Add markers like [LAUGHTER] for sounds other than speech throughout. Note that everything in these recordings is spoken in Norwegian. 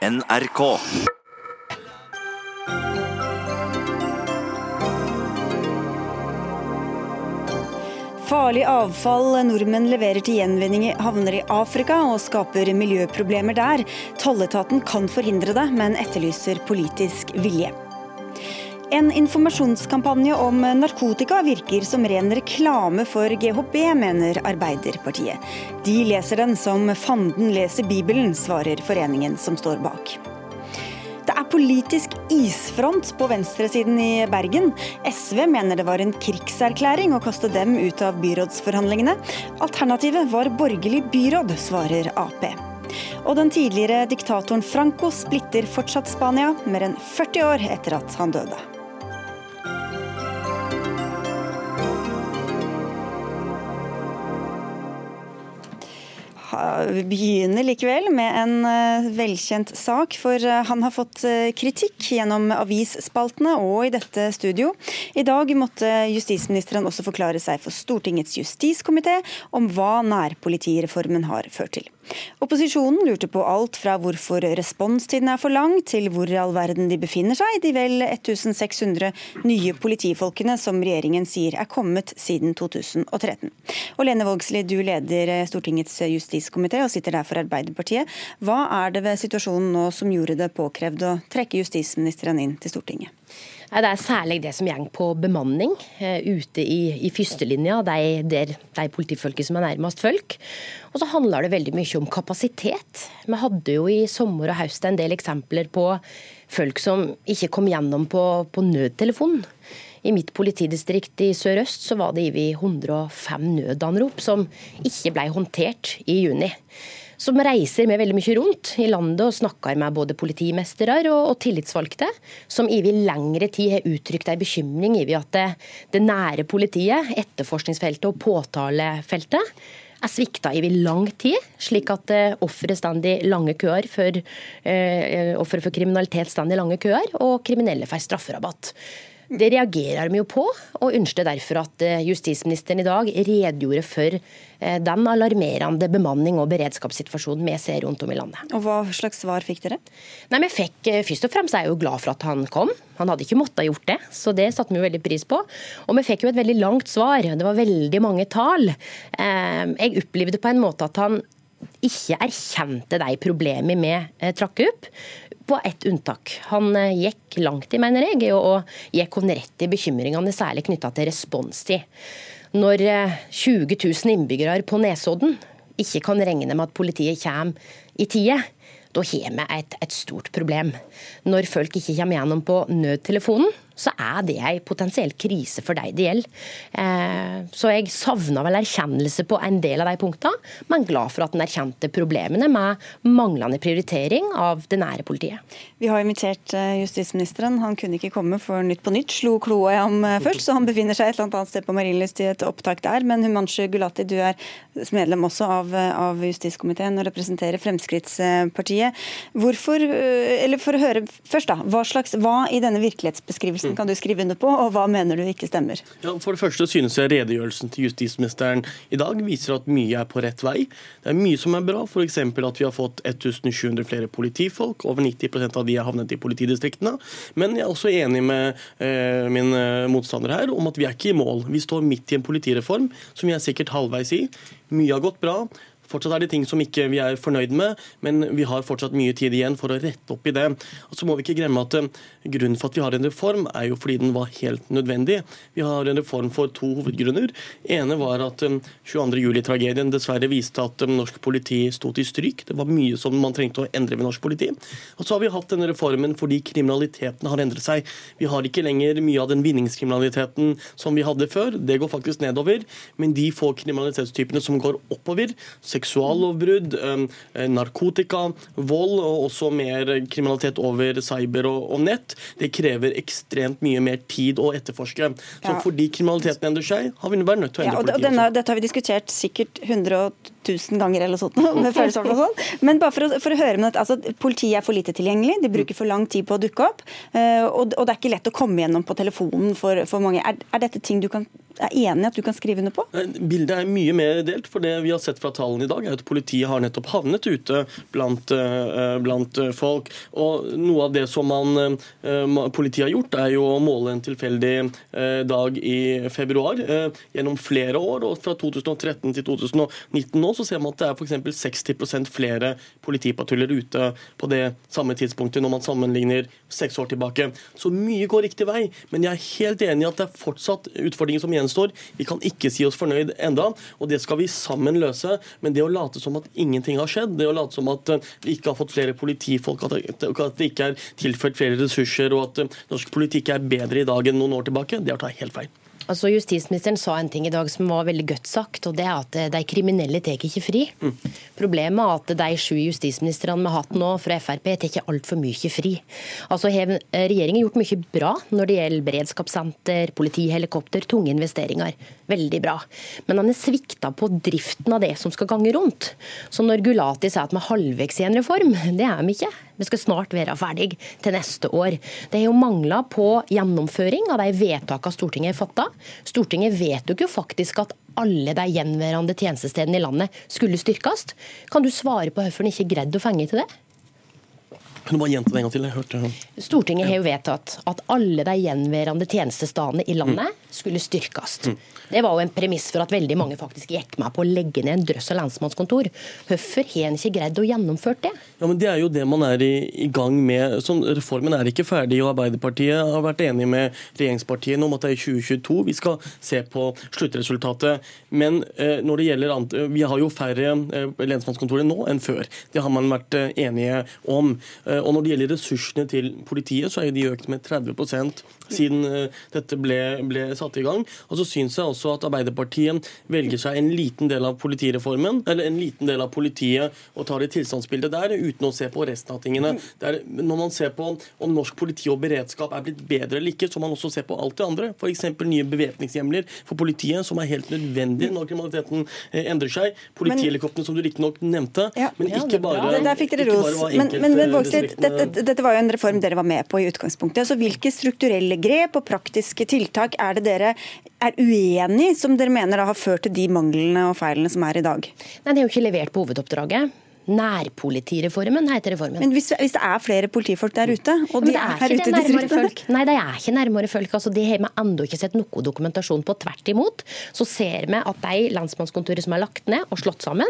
NRK. Farlig avfall nordmenn leverer til gjenvinning havner i Afrika og skaper miljøproblemer der. Tolletaten kan forhindre det, men etterlyser politisk vilje. En informasjonskampanje om narkotika virker som ren reklame for GHB, mener Arbeiderpartiet. De leser den som fanden leser Bibelen, svarer foreningen som står bak. Det er politisk isfront på venstresiden i Bergen. SV mener det var en krigserklæring å kaste dem ut av byrådsforhandlingene. Alternativet var borgerlig byråd, svarer Ap. Og den tidligere diktatoren Franco splitter fortsatt Spania, mer enn 40 år etter at han døde. Vi begynner likevel med en eh, velkjent sak, for eh, han har fått eh, kritikk gjennom avisspaltene og i dette studio. I dag måtte justisministeren også forklare seg for Stortingets justiskomité om hva nærpolitireformen har ført til. Opposisjonen lurte på alt fra hvorfor responstiden er for lang, til hvor i all verden de befinner seg, de vel 1600 nye politifolkene som regjeringen sier er kommet siden 2013. Og Lene Vågslid, du leder Stortingets justiskomité og sitter der for Arbeiderpartiet. Hva er det ved situasjonen nå som gjorde det påkrevd å trekke justisministeren inn til Stortinget? Det er særlig det som går på bemanning uh, ute i, i førstelinja, de, der de politifolket som er nærmest folk. Og så handler det veldig mye om kapasitet. Vi hadde jo i sommer og høst en del eksempler på folk som ikke kom gjennom på, på nødtelefonen. I mitt politidistrikt i Sør-Øst så var det over 105 nødanrop som ikke ble håndtert i juni som reiser med veldig mye rundt i landet og snakker med både politimestere og, og, tillitsvalgte, som over lengre tid har uttrykt en bekymring over at det, det nære politiet, etterforskningsfeltet og påtalefeltet er svikta over lang tid, slik at uh, ofre står i lange køer for, uh, ofre for kriminalitet står i lange køer, og kriminelle får strafferabatt. Det reagerer vi jo på, og ønsker derfor at eh, justisministeren i dag redegjorde for eh, den alarmerende bemanning- og beredskapssituasjonen vi ser rundt om i landet. Og Hva slags svar fikk dere? Nei, vi fikk, eh, Først og fremst er jeg jo glad for at han kom. Han hadde ikke måttet gjort det, så det satte vi jo veldig pris på. Og vi fikk jo et veldig langt svar. Det var veldig mange tall. Jeg opplevde på en måte at han ikke erkjente de problemene vi trakk opp, på ett unntak. Han eh, gikk langt i, mener jeg, og gikk hun rett i bekymringene, særlig knytta til responstid. Når 20 eh, 000 innbyggere på Nesodden ikke kan regne med at politiet kommer i tide, da har vi et, et stort problem. Når folk ikke kommer gjennom på nødtelefonen, så er det en potensiell krise for deg det gjelder. Eh, så jeg savna vel erkjennelse på en del av de punktene, men glad for at en erkjente problemene med manglende prioritering av det nære politiet. Vi har invitert eh, justisministeren. Han kunne ikke komme for Nytt på nytt, slo kloa i ham eh, først, så han befinner seg et eller annet sted på Marienlyst i et opptak der. Men Humanshu Gulati, du er medlem også av, av justiskomiteen og representerer Fremskrittspartiet. Hvorfor, eller for å høre først da, hva, slags, hva i denne virkelighetsbeskrivelsen kan du skrive under på, og hva mener du ikke stemmer? Ja, for det første synes jeg redegjørelsen til justisministeren i dag viser at mye er på rett vei. Det er mye som er bra, f.eks. at vi har fått 1700 flere politifolk. Over 90% av de har havnet i politidistriktene. Men jeg er også enig med eh, min eh, motstander her om at vi er ikke i mål. Vi står midt i en politireform som vi er sikkert halvveis i. Mye har gått bra. Fortsatt er det ting som ikke vi er fornøyd med, men vi har fortsatt mye tid igjen for å rette opp i det. Og så må vi ikke glemme at eh, Grunnen for at vi har en reform, er jo fordi den var helt nødvendig. Vi har en reform for to hovedgrunner. ene var at 22.07-tragedien eh, dessverre viste at eh, norsk politi sto til stryk. Det var mye som man trengte å endre ved norsk politi. Og så har vi hatt denne reformen fordi kriminaliteten har endret seg. Vi har ikke lenger mye av den vinningskriminaliteten som vi hadde før. Det går faktisk nedover. Men de få kriminalitetstypene som går oppover, seksuallovbrudd, eh, narkotika, vold og også mer kriminalitet over cyber og, og nett. Det krever ekstremt mye mer tid å etterforske. Så ja. fordi kriminaliteten endrer seg, har vi vært nødt til å endre ja, og politiet. Denne, dette har vi diskutert sikkert 100 000 ganger eller sånt, [LAUGHS] med følelser og sånn. Men bare for å, for å høre med dette, altså, Politiet er for lite tilgjengelig, de bruker for lang tid på å dukke opp. Eh, og, og det er ikke lett å komme gjennom på telefonen for, for mange. Er, er dette ting du kan er enig at du kan skrive under på? Bildet er mye mer delt. for Det vi har sett fra tallene i dag, er at politiet har nettopp havnet ute blant, uh, blant folk. Og Noe av det som man, politiet har gjort, er jo å måle en tilfeldig dag i februar gjennom flere år. og Fra 2013 til 2019 nå så ser man at det er f.eks. 60% flere politipatruljer ute på det samme tidspunktet når man sammenligner seks år tilbake. Så mye går riktig vei. Men jeg er helt enig i at det er fortsatt utfordringer som gjenstår. Vi kan ikke si oss fornøyd enda, og det skal vi sammen løse. Men det å late som at ingenting har skjedd, det å late som at eh, vi ikke har fått flere politifolk, at det ikke er tilført flere ressurser, og at eh, norsk politikk er bedre i dag enn noen år tilbake, det er å ta helt feil. Altså, Justisministeren sa en ting i dag som var veldig godt sagt, og det er at de kriminelle tar ikke fri. Mm. Problemet er at de sju justisministrene vi har hatt nå fra Frp, tar altfor mye fri. Altså, har Regjeringen gjort mye bra når det gjelder beredskapssenter, politihelikopter, tunge investeringer. Veldig bra. Men han er svikta på driften av det som skal gange rundt. Så når Gulati sier at vi er halvveis i en reform, det er vi ikke. Vi skal snart være ferdig til neste år. Det har jo mangla på gjennomføring av de vedtakene Stortinget har fatta. Stortinget vedtok jo faktisk at alle de gjenværende tjenestestedene i landet skulle styrkes. Kan du svare på hvorfor en ikke greide å fenge til det? Kan du bare gjenta det en gang til? Jeg hørte... Stortinget har jo vedtatt at alle de gjenværende tjenestestedene i landet mm. skulle styrkes. Mm. Det var jo en premiss for at veldig mange faktisk gikk med på å legge ned en drøss av lensmannskontor. Hvorfor har en ikke greid å gjennomføre det? Ja, men Det er jo det man er i, i gang med. Sånn, reformen er ikke ferdig, og Arbeiderpartiet har vært enig med regjeringspartiene om at det er i 2022 vi skal se på sluttresultatet. Men eh, når det gjelder Vi har jo færre eh, lensmannskontorer nå enn før. Det har man vært eh, enige om. Eh, og når det gjelder ressursene til politiet, så er de økt med 30 siden eh, dette ble, ble, satt i gang. Og så syns jeg også at Arbeiderpartiet velger seg en liten del av politireformen, eller en liten del av politiet og tar et tilstandsbilde der, uten å se på resten av tingene. Der, når man ser på om norsk politi og beredskap er blitt bedre eller ikke, så må man også se på alt det andre. F.eks. nye bevæpningshjemler for politiet, som er helt nødvendig når kriminaliteten eh, endrer seg. Politihelikoptrene, som du riktignok nevnte, ja, men ikke bare, ja, Der fikk dere ros. Men, men, men Vågslid, dette, dette var jo en reform dere var med på i utgangspunktet. Altså, hvilke strukturelle grep og praktiske tiltak er det dere er uenig i, som dere mener har ført til de manglene og feilene som er i dag? Nei, Det er jo ikke levert på hovedoppdraget. Nærpolitireformen heter reformen. Men hvis, hvis, det er flere politifolk der ute, og de er, her ute i distriktene? Nei, de er ikke nærmere folk. Altså, det har vi ennå ikke sett noe dokumentasjon på. Tvert imot så ser vi at de lensmannskontorene som er lagt ned og slått sammen,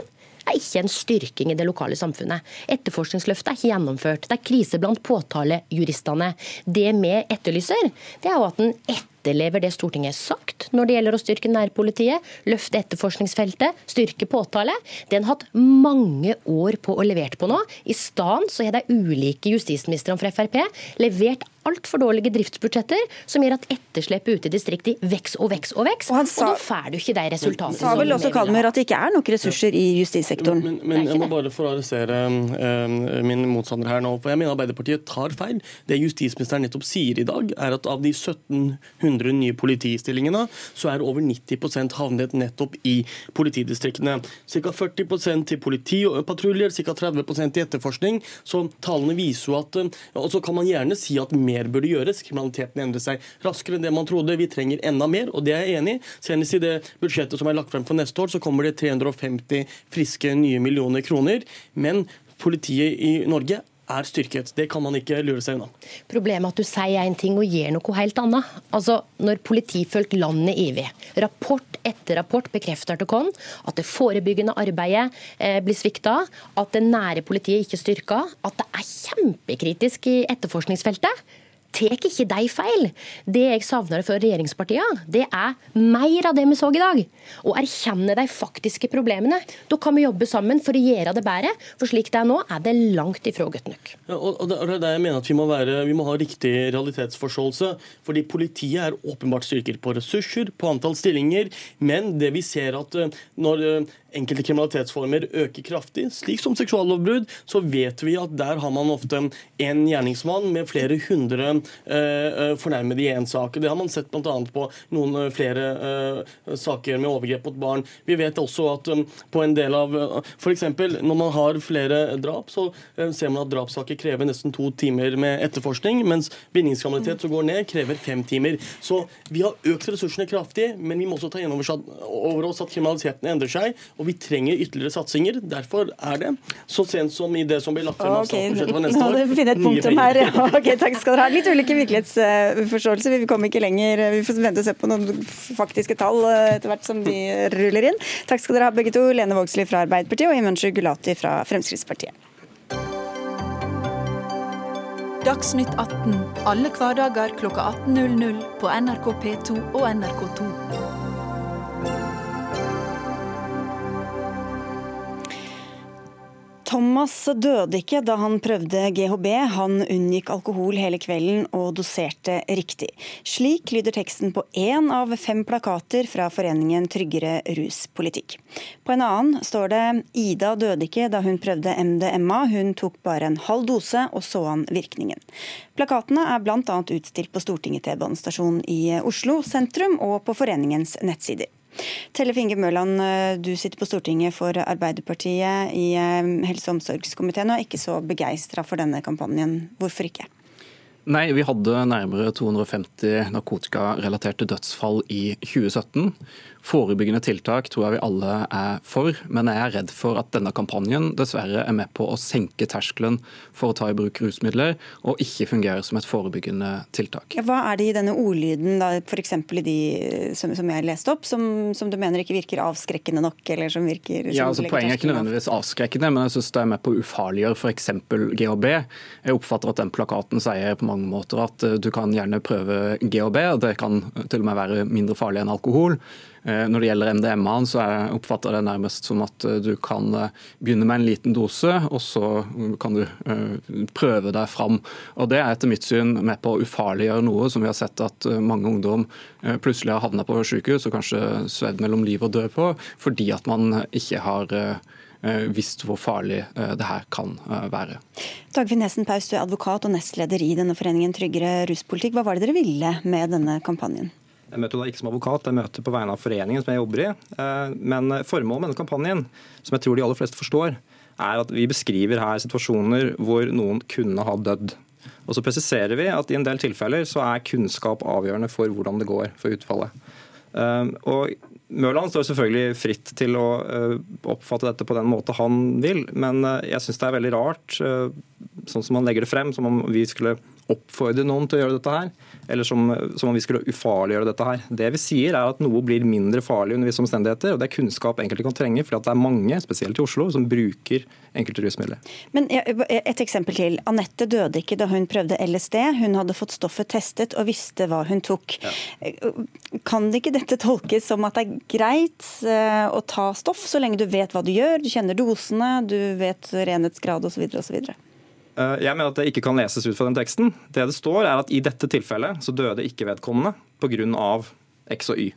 er ikke en styrking i det lokale samfunnet. Etterforskningsløftet er ikke gjennomført. Det er krise blant påtalejuristene. Det vi etterlyser, det er jo at en etterlever det Stortinget har sagt når det gjelder å styrke nærpolitiet, løfte etterforskningsfeltet, styrke påtale. Det har hatt mange år på å levere på nå. I stedet så har de ulike justisministrene fra Frp levert altfor dårlige driftsbudsjetter, som gjør at etterslepet ute i distriktet vokser og vokser og vokser. Og, og, da får du ikke de resultatene. Sa vel også Kalmer at det ikke er nok ressurser i justissektoren. Men, men, men jeg må bare få arrestere uh, min motstander her nå. for Jeg mener Arbeiderpartiet tar feil. Det justisministeren nettopp sier i dag, er at av de 1700 nye politistillingene, så er over 90% havnet nettopp i politidistriktene. Ca. 40% til politipatruljer, ca. 30 til etterforskning. Så tallene viser jo at Og så kan man gjerne si at mer burde gjøres. Kriminaliteten endrer seg raskere enn det man trodde. Vi trenger enda mer, og det er jeg enig i. Senest i det budsjettet som er lagt frem for neste år, så kommer det 350 friske nye millioner kroner. Men politiet i Norge er styrket. Det kan man ikke lure seg unna. Problemet er at du sier én ting og gjør noe helt annet. Altså, Når politifolk landet ivig, rapport etter rapport bekrefter til oss at det forebyggende arbeidet eh, blir svikta, at det nære politiet ikke er at det er kjempekritisk i etterforskningsfeltet tar ikke de feil. Det jeg savner fra regjeringspartiene, det er mer av det vi så i dag. Å erkjenne de faktiske problemene. Da kan vi jobbe sammen for å gjøre det bedre. For slik det er nå, er det langt ifra godt nok. Ja, og det er der jeg mener at vi må, være, vi må ha riktig realitetsforståelse. Fordi politiet er åpenbart styrket på ressurser, på antall stillinger. Men det vi ser at eh, når eh, enkelte kriminalitetsformer øker kraftig, slik som seksuallovbrudd, så vet vi at der har man ofte en gjerningsmann med flere hundre fornærmede i én sak. Det har man sett bl.a. på noen flere saker med overgrep mot barn. Vi vet også at på en del av F.eks. når man har flere drap, så ser man at drapssaker krever nesten to timer med etterforskning, mens vinningskriminalitet som går ned, krever fem timer. Så vi har økt ressursene kraftig, men vi må også ta inn over oss at kriminaliteten endrer seg, og vi trenger ytterligere satsinger. Derfor er det så sent som i det som blir lagt frem av statsbudsjettet for neste år. Nå finne et punktum. [LAUGHS] Ok, takk skal dere ha. Litt ulike virkelighetsforståelser. Vi kommer ikke lenger. Vi får vente og se på noen faktiske tall eh, etter hvert som de ruller inn. Takk skal dere ha begge to. Lene Vågslid fra Arbeiderpartiet og Himanshu Gulati fra Fremskrittspartiet. Dagsnytt 18 alle hverdager kl 18.00 på NRK P2 og NRK2. Thomas døde ikke da han prøvde GHB. Han unngikk alkohol hele kvelden og doserte riktig. Slik lyder teksten på én av fem plakater fra foreningen Tryggere ruspolitikk. På en annen står det 'Ida døde ikke da hun prøvde MDMA, hun tok bare en halv dose og så han virkningen'. Plakatene er bl.a. utstilt på Stortinget T-banestasjon i Oslo sentrum og på foreningens nettsider. Tellef Inge Mørland, eh, du sitter på Stortinget for Arbeiderpartiet i eh, helse- og omsorgskomiteen og er ikke så begeistra for denne kampanjen. Hvorfor ikke? Nei, vi hadde nærmere 250 narkotikarelaterte dødsfall i 2017. Forebyggende tiltak tror jeg vi alle er for, men jeg er redd for at denne kampanjen dessverre er med på å senke terskelen for å ta i bruk rusmidler, og ikke fungerer som et forebyggende tiltak. Ja, hva er det i denne ordlyden, f.eks. i de som, som, jeg leste opp, som, som, du mener ikke virker avskrekkende nok? eller som virker... Som ja, altså Poenget er ikke nødvendigvis avskrekkende, men jeg syns det er med på å ufarliggjøre f.eks. GHB. Jeg oppfatter at den plakaten sier på mange måter at eh, du kan gjerne prøve GHB, og det kan til og med være mindre farlig enn alkohol. Eh, når det gjelder MDMA-en, så jeg oppfatter det nærmest som at eh, du kan begynne med en liten dose, og så kan du prøve deg fram. Og Det er etter mitt syn med på å ufarliggjøre noe som vi har sett at mange ungdom plutselig har havna på sykehus og kanskje svevd mellom liv og død på, fordi at man ikke har visst hvor farlig det her kan være. Dagfinn Hessen Paus, du er advokat og nestleder i denne foreningen Tryggere ruspolitikk. Hva var det dere ville med denne kampanjen? Jeg møter da ikke som advokat, jeg møter på vegne av foreningen som jeg jobber i. Eh, men formålet med denne kampanjen, som jeg tror de aller fleste forstår, er at vi beskriver her situasjoner hvor noen kunne ha dødd. Og så presiserer vi at i en del tilfeller så er kunnskap avgjørende for hvordan det går for utfallet. Eh, og Mørland står selvfølgelig fritt til å eh, oppfatte dette på den måte han vil, men jeg syns det er veldig rart, sånn som han legger det frem, som om vi skulle oppfordre noen til å gjøre dette her eller som, som, om vi skulle ufarliggjøre dette her. Det vi sier er at noe blir mindre farlig under visse omstendigheter, og det er kunnskap enkelte kan trenge, for det er mange, spesielt i Oslo, som bruker enkelte rusmidler. Men Et eksempel til. Anette døde ikke da hun prøvde LSD. Hun hadde fått stoffet testet og visste hva hun tok. Ja. Kan ikke dette tolkes som at det er greit eh, å ta stoff, så lenge du vet hva du gjør, du kjenner dosene, du vet renhetsgrad osv. osv.? Eh, jeg mener at det ikke kan leses ut fra den teksten. Det det står, er at i dette tilfellet så døde ikke vedkommende pga. X og Y.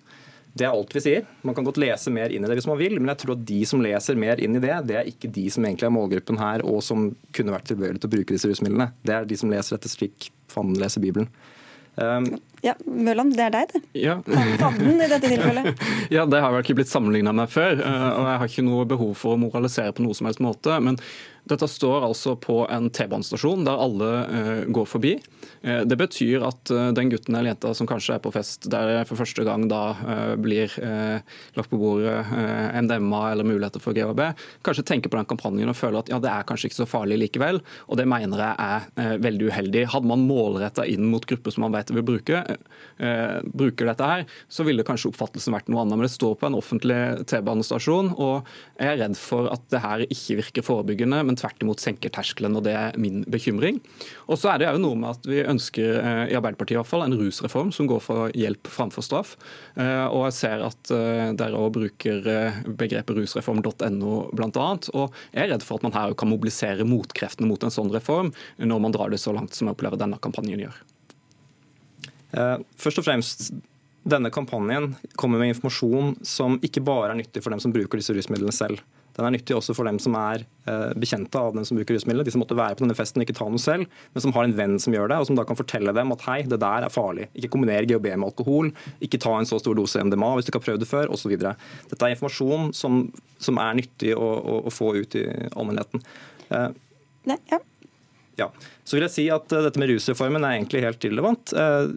Det er alt vi sier. Man kan godt lese mer inn i det hvis man vil, men jeg tror at de som leser mer inn i det, det er ikke de som egentlig er målgruppen her, og som kunne vært tilbøyelig til å bruke disse rusmidlene. Det er de som leser dette slik fanden leser Bibelen. Um, ja, Mørland, det er deg, det. Ja. Fanden i dette tilfellet. [LAUGHS] ja, det har vel ikke blitt sammenligna med før. Eh, og jeg har ikke noe behov for å moralisere på noe som helst måte. men dette står altså på en T-banestasjon der alle uh, går forbi. Uh, det betyr at uh, den gutten eller jenta som kanskje er på fest der for første gang da blir lagt på bordet MDMA eller muligheter for GHB, kanskje tenker på den kampanjen og føler at ja, det er kanskje ikke så farlig likevel. Og det mener jeg er veldig uheldig. Hadde man målretta inn mot grupper som man vet vil bruke, bruker dette her, så ville kanskje oppfattelsen vært noe annet. Men det står på en offentlig T-banestasjon, og jeg er redd for at det her ikke virker forebyggende. men men tvert imot senker terskelen. og Det er min bekymring. Og så er det jo noe med at Vi ønsker eh, i Arbeiderpartiet i hvert fall, en rusreform som går for hjelp framfor straff. Eh, og jeg ser at eh, dere òg bruker begrepet rusreform.no bl.a. Og jeg er redd for at man her kan mobilisere motkreftene mot en sånn reform, når man drar det så langt som jeg opplever denne kampanjen gjør. Først og fremst, denne kampanjen kommer med informasjon som ikke bare er nyttig for dem som bruker disse rusmidlene selv. Den er nyttig også for dem som er eh, bekjente av den som bruker rusmidler. De som måtte være på denne festen og ikke ta noe selv, men som har en venn som gjør det, og som da kan fortelle dem at hei, det der er farlig. Ikke kombiner GHB med alkohol, ikke ta en så stor dose MDMA hvis du ikke har prøvd det før, osv. Dette er informasjon som, som er nyttig å, å, å, få ut i allmennheten. Eh, Nei, ja. Ja. Så vil jeg si at uh, Dette med rusreformen er egentlig helt irrelevant. Uh,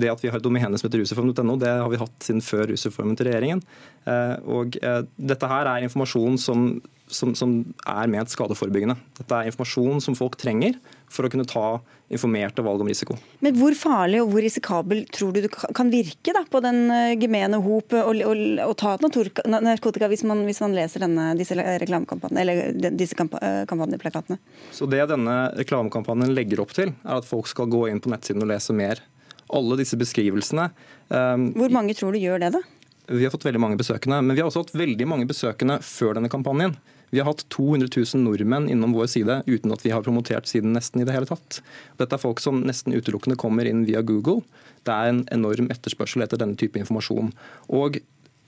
det at vi har et domene som heter rusreform.no, det har vi hatt siden før rusreformen til regjeringen. Uh, og Dette her er informasjon som, som, som er ment skadeforebyggende. Dette er informasjon som folk trenger for å kunne ta informerte valg om risiko. Men Hvor farlig og hvor risikabel tror du det kan virke da, på den gemene hop å ta narkotika hvis man, hvis man leser denne, disse reklamekampanjene, eller disse kampanjeplakatene? Så Det denne reklamekampanjen legger opp til, er at folk skal gå inn på nettsiden og lese mer. Alle disse beskrivelsene. Um, Hvor mange tror du gjør det, da? Vi har fått veldig mange besøkende. Men vi har også hatt veldig mange besøkende før denne kampanjen. Vi har hatt 200 000 nordmenn innom vår side uten at vi har promotert siden nesten i det hele tatt. Dette er folk som nesten utelukkende kommer inn via Google. Det er en enorm etterspørsel etter denne type informasjon. Og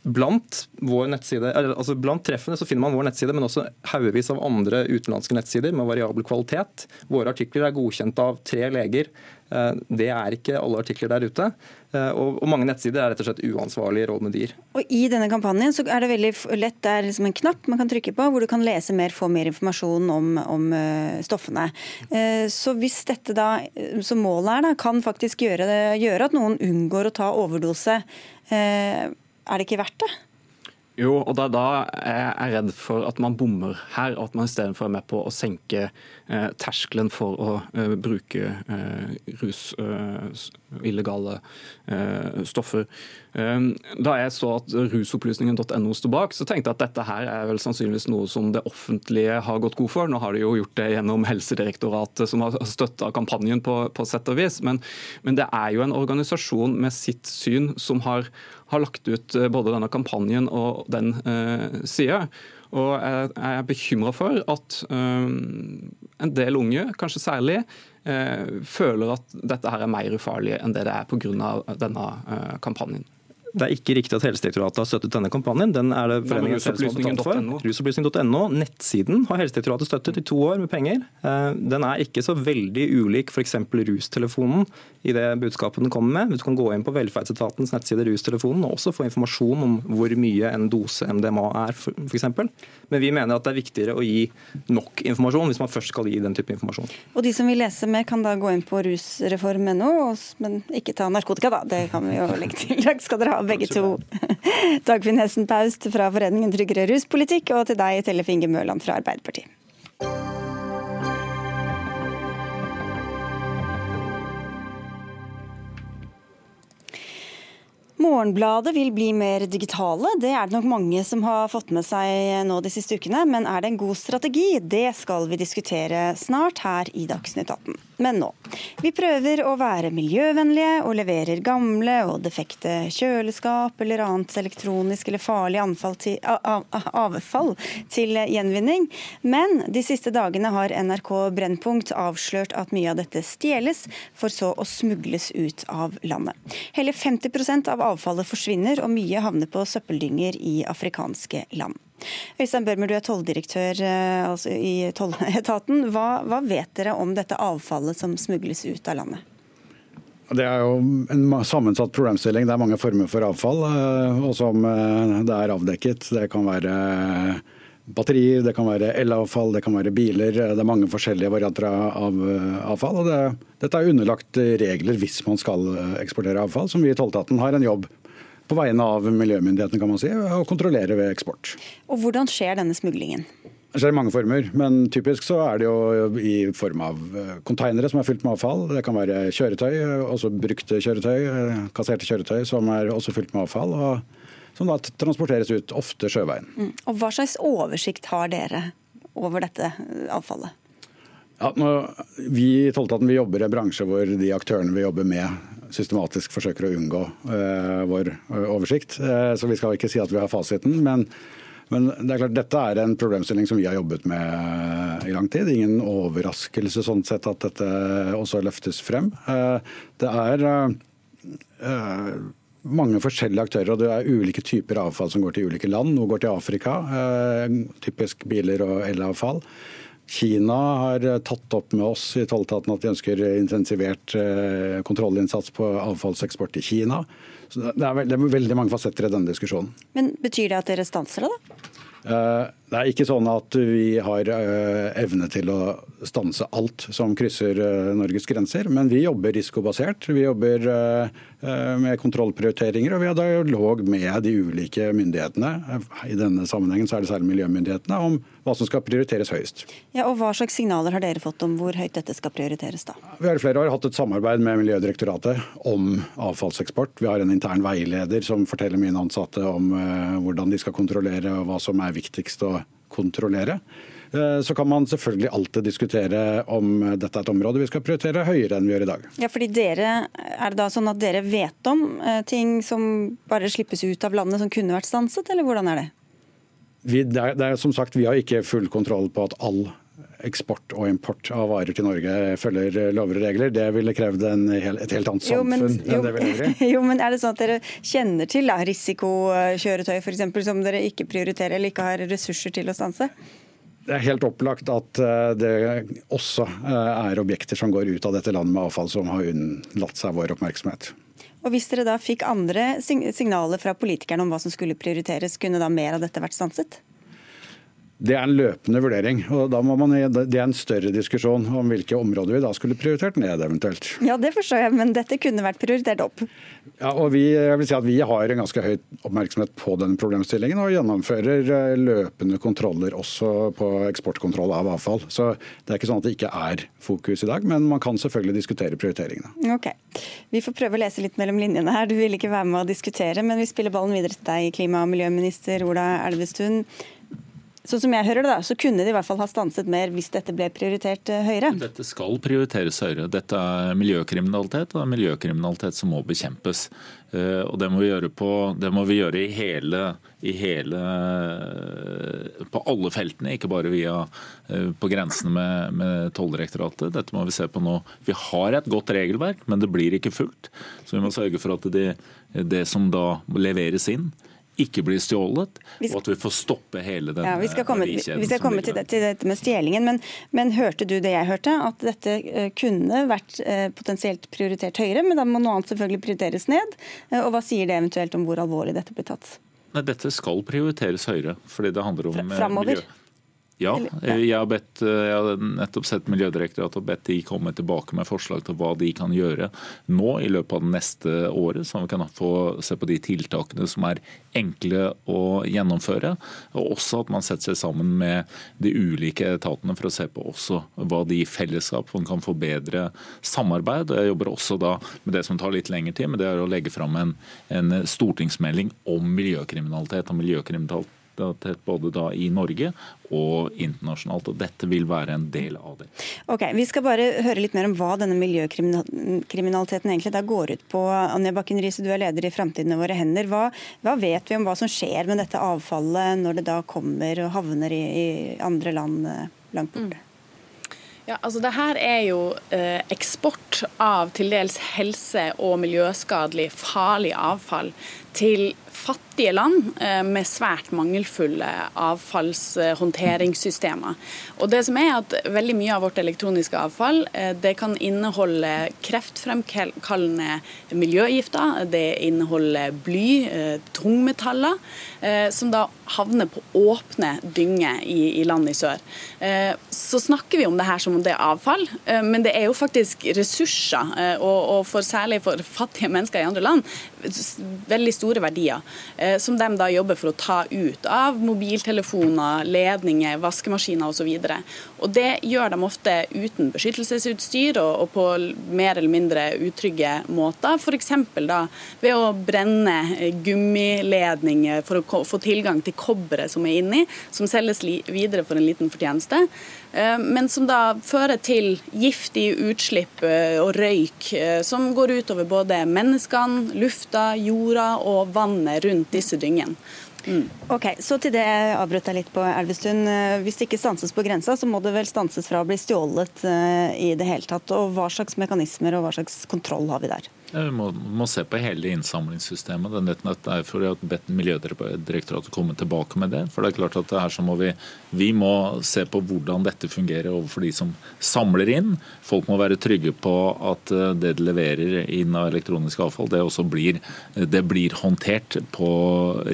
Blant, altså blant treffene så finner man vår nettside, men også haugevis av andre utenlandske nettsider med variabel kvalitet. Våre artikler er godkjent av tre leger. Eh, det er ikke alle artikler der ute. Eh, og mange nettsider er rett og slett uansvarlige råd med dyr. Og I denne kampanjen så er det veldig lett, det er liksom en knapp man kan trykke på hvor du kan lese mer, få mer informasjon om, om eh, stoffene. Så hvis dette da, som målet er, da, kan faktisk gjøre, det, gjøre at noen unngår å ta overdose er det ikke verdt det? Jo, og da, da er jeg redd for at man bommer her, og at man istedenfor er med på å senke terskelen for å eh, bruke eh, rus, eh, illegale eh, stoffer. Eh, da jeg så at rusopplysningen.no sto bak, så tenkte jeg at dette her er vel sannsynligvis noe som det offentlige har gått god for. Nå har de jo gjort det gjennom Helsedirektoratet, som har støtta kampanjen på, på sett og vis. Men, men det er jo en organisasjon med sitt syn som har har lagt ut eh, både denne kampanjen og den eh, sida. Og jeg er bekymra for at eh, en del unge, kanskje særlig, eh, føler at dette her er mer ufarlig enn det det er pga. denne eh, kampanjen. Det er ikke riktig at Helsedirektoratet har støttet denne kampanjen. Den er det foreningen selv som har betalt for. Rusopplysning.no. Nettsiden har Helsedirektoratet støttet i to år med penger. Eh, den er ikke så veldig ulik f.eks. rustelefonen i det budskapet den kommer med. Du kan gå inn på velferdsetatens nettside Rustelefonen og også få informasjon om hvor mye en dose MDMA er, f.eks. Men vi mener at det er viktigere å gi nok informasjon hvis man først skal gi den type informasjon. Og de som vil lese mer, kan da gå inn på rusreform.no, men ikke ta narkotika, da. Det kan vi jo legge til. Takk skal dere ha begge to. [LAUGHS] Dagfinn Hessen Paust fra Foreningen Tryggere ruspolitikk, og til deg, Tellef Inge Mørland fra Arbeiderpartiet. Morgenbladet vil bli mer digitale. Det er det nok mange som har fått med seg nå de siste ukene. Men er det en god strategi? Det skal vi diskutere snart her i Dagsnytt 18. Men nå. Vi prøver å være miljøvennlige og leverer gamle og defekte kjøleskap eller annet elektronisk eller farlig til, avfall til gjenvinning. Men de siste dagene har NRK Brennpunkt avslørt at mye av dette stjeles, for så å smugles ut av landet. Hele 50% av avfallet forsvinner, og mye havner på søppeldynger i afrikanske land. Øystein Børmer, du er tolldirektør eh, altså i tolletaten. Hva, hva vet dere om dette avfallet som smugles ut av landet? Det er jo en sammensatt problemstilling. Det er mange former for avfall, eh, og som eh, det er avdekket. Det kan være batterier, det kan være elavfall, det kan være biler. Det er mange forskjellige varianter av avfall. og det, Dette er underlagt regler hvis man skal eksportere avfall, som vi i tolletaten har en jobb på vegne av miljømyndighetene kan man si, og kontrollere ved eksport. Og Hvordan skjer denne smuglingen? Det skjer i mange former, men typisk så er det jo i form av konteinere eh, som er fylt med avfall. Det kan være kjøretøy, også brukte kjøretøy, eh, kasserte kjøretøy som er også fylt med avfall. og Som da transporteres ut, ofte sjøveien. Mm. Og Hva slags oversikt har dere over dette avfallet? Ja, nå, vi i Tolletaten jobber i en bransje hvor de aktørene vi jobber med, systematisk forsøker å unngå uh, vår uh, oversikt. Uh, så vi skal ikke si at vi har fasiten. Men, men, det er klart, dette er en problemstilling som vi har jobbet med i lang tid. Ingen overraskelse sånn sett at dette også løftes frem. det er mange forskjellige aktører, og det er ulike typer avfall som går til ulike land. Noe går til Afrika, eh, typisk biler og elavfall. Kina har tatt opp med oss i tolletaten at de ønsker intensivert kontrollinnsats på avfallseksport til Kina. Så det er veldig, veldig mange fasetter i denne diskusjonen. Men Betyr det at dere stanser det, da? Eh, det er ikke sånn at vi har eh, evne til å stanse alt som krysser eh, Norges grenser, men vi jobber risikobasert. Vi jobber med kontrollprioriteringer, og vi har dialog med de ulike myndighetene. I denne sammenhengen så er det særlig miljømyndighetene om hva som skal prioriteres høyest. Ja, og Hva slags signaler har dere fått om hvor høyt dette skal prioriteres? da? Vi har i flere år hatt et samarbeid med Miljødirektoratet om avfallseksport. Vi har en intern veileder som forteller mine ansatte om hvordan de skal kontrollere og hva som er viktigst å kontrollere. Eh, så kan man selvfølgelig alltid diskutere om dette er et område vi skal prioritere høyere enn vi gjør i dag. Ja, fordi dere, Er det da sånn at dere vet om eh, ting som bare slippes ut av landet som kunne vært stanset, eller hvordan er det? Vi, det, er, det er, som sagt, vi har ikke full kontroll på at all eksport og import av varer til Norge følger lover og regler. Det ville krevd hel, et helt annet samfunn jo, men, jo, enn det vi lever i. [LAUGHS] Jo, men er det sånn at dere kjenner til da, risikokjøretøy eksempel, som dere ikke prioriterer eller ikke har ressurser til å stanse? Det er helt opplagt at eh, det også eh, er objekter som går ut av dette landet med avfall som har unnlatt seg vår oppmerksomhet. Og Hvis dere da fikk andre signaler fra politikerne om hva som skulle prioriteres, kunne da mer av dette vært stanset? Det er en løpende vurdering. og da må man, Det er en større diskusjon om hvilke områder vi da skulle prioritert ned eventuelt. Ja, Det forstår jeg, men dette kunne vært prioritert opp. Ja, og vi, jeg vil si at vi har en ganske høy oppmerksomhet på den problemstillingen og gjennomfører eh, løpende kontroller også på eksportkontroll av avfall. Så det er ikke sånn at det ikke er fokus i dag, men man kan selvfølgelig diskutere prioriteringene. Ok, Vi får prøve å lese litt mellom linjene her. Du vil ikke være med å diskutere, men vi spiller ballen videre til deg, klima- og miljøminister Ola Elvestuen. Sånn som jeg hører det da, så kunne de i hvert fall ha stanset mer hvis dette ble prioritert eh, høyere? Dette skal prioriteres høyere. Dette er miljøkriminalitet, og det er miljøkriminalitet som må bekjempes. Eh, og det må vi gjøre, på, må vi gjøre i, hele, i hele, På alle feltene, ikke bare via eh, på grensene med, med Tolldirektoratet. Dette må vi se på nå. Vi har et godt regelverk, men det blir ikke fulgt. Så vi må sørge for at det, det som da leveres inn, ikke blir stjålet, og at vi får stoppe hele den ja, vi skal komme, verdikjeden. Vi skal komme til, det, til, dette med stjelingen, men, men, hørte du det jeg hørte? At dette uh, kunne vært uh, potensielt prioritert høyere, men da må noe annet selvfølgelig prioriteres ned. Og Hva sier det eventuelt om hvor alvorlig dette blir tatt? Nei, Dette skal prioriteres høyere, fordi det handler om Fremover. miljø. Ja, jeg har, bedt, eh, jeg har nettopp sett Miljødirektoratet og bedt de komme tilbake med forslag til hva de kan gjøre nå i løpet av det neste året, så vi kan få se på de tiltakene som er enkle å gjennomføre. Og også at man setter seg sammen med de ulike etatene for å se på også hva de i fellesskap kan få bedre samarbeid. Jeg jobber også da med det som tar litt lengre tid, men det er å legge fram en, en stortingsmelding om miljøkriminalitet og miljøkriminalitet både da i Norge og internasjonalt. og Dette vil være en del av det. Ok, Vi skal bare høre litt mer om hva denne miljøkriminaliteten egentlig da går ut på. Anja Bakken Riise, du er leder i Framtiden i våre hender. Hva, hva, vet vi om hva som skjer med dette avfallet når det da kommer og havner i, i andre land eh, langt borte? Mm. Ja, altså det her er jo eh, eksport av til dels helse- og miljøskadelig farlig avfall til fattige land eh, med svært mangelfulle avfallshåndteringssystemer. Og det som er at Veldig mye av vårt elektroniske avfall eh, det kan inneholde kreftfremkallende miljøgifter. Det inneholder bly, eh, tungmetaller, som da havner på åpne dynger i, land i sør. Så snakker vi om det her som om det er avfall, men det er jo faktisk ressurser, og for, særlig for fattige mennesker i andre land, veldig store verdier. Eh, som de da jobber for å ta ut av mobiltelefoner, ledninger, vaskemaskiner osv. Det gjør de ofte uten beskyttelsesutstyr og, på mer eller mindre utrygge måter. F.eks. da ved å brenne gummiledninger for å få tilgang til kobberet som er inni, som selges videre for en liten fortjeneste. Eh, men som da fører til giftige utslipp eh, og røyk, som går utover både menneskene, lufta, jorda og vannet rundt disse dyngene. Mm. Ok, Så til det jeg avbrøt deg litt på, Elvestuen. Eh, hvis det ikke stanses på grensa, så må det vel stanses fra å bli stjålet i det hele tatt. Og Hva slags mekanismer og hva slags kontroll har vi der? Vi må, må, se på hele innsamlingssystemet. Det er derfor jeg har bedt Miljødirektoratet komme tilbake med det. For det er klart at her så må vi, vi må se på hvordan dette fungerer overfor de som samler inn. Folk må være trygge på at eh, det de leverer inn av elektronisk avfall, det også blir, det blir håndtert på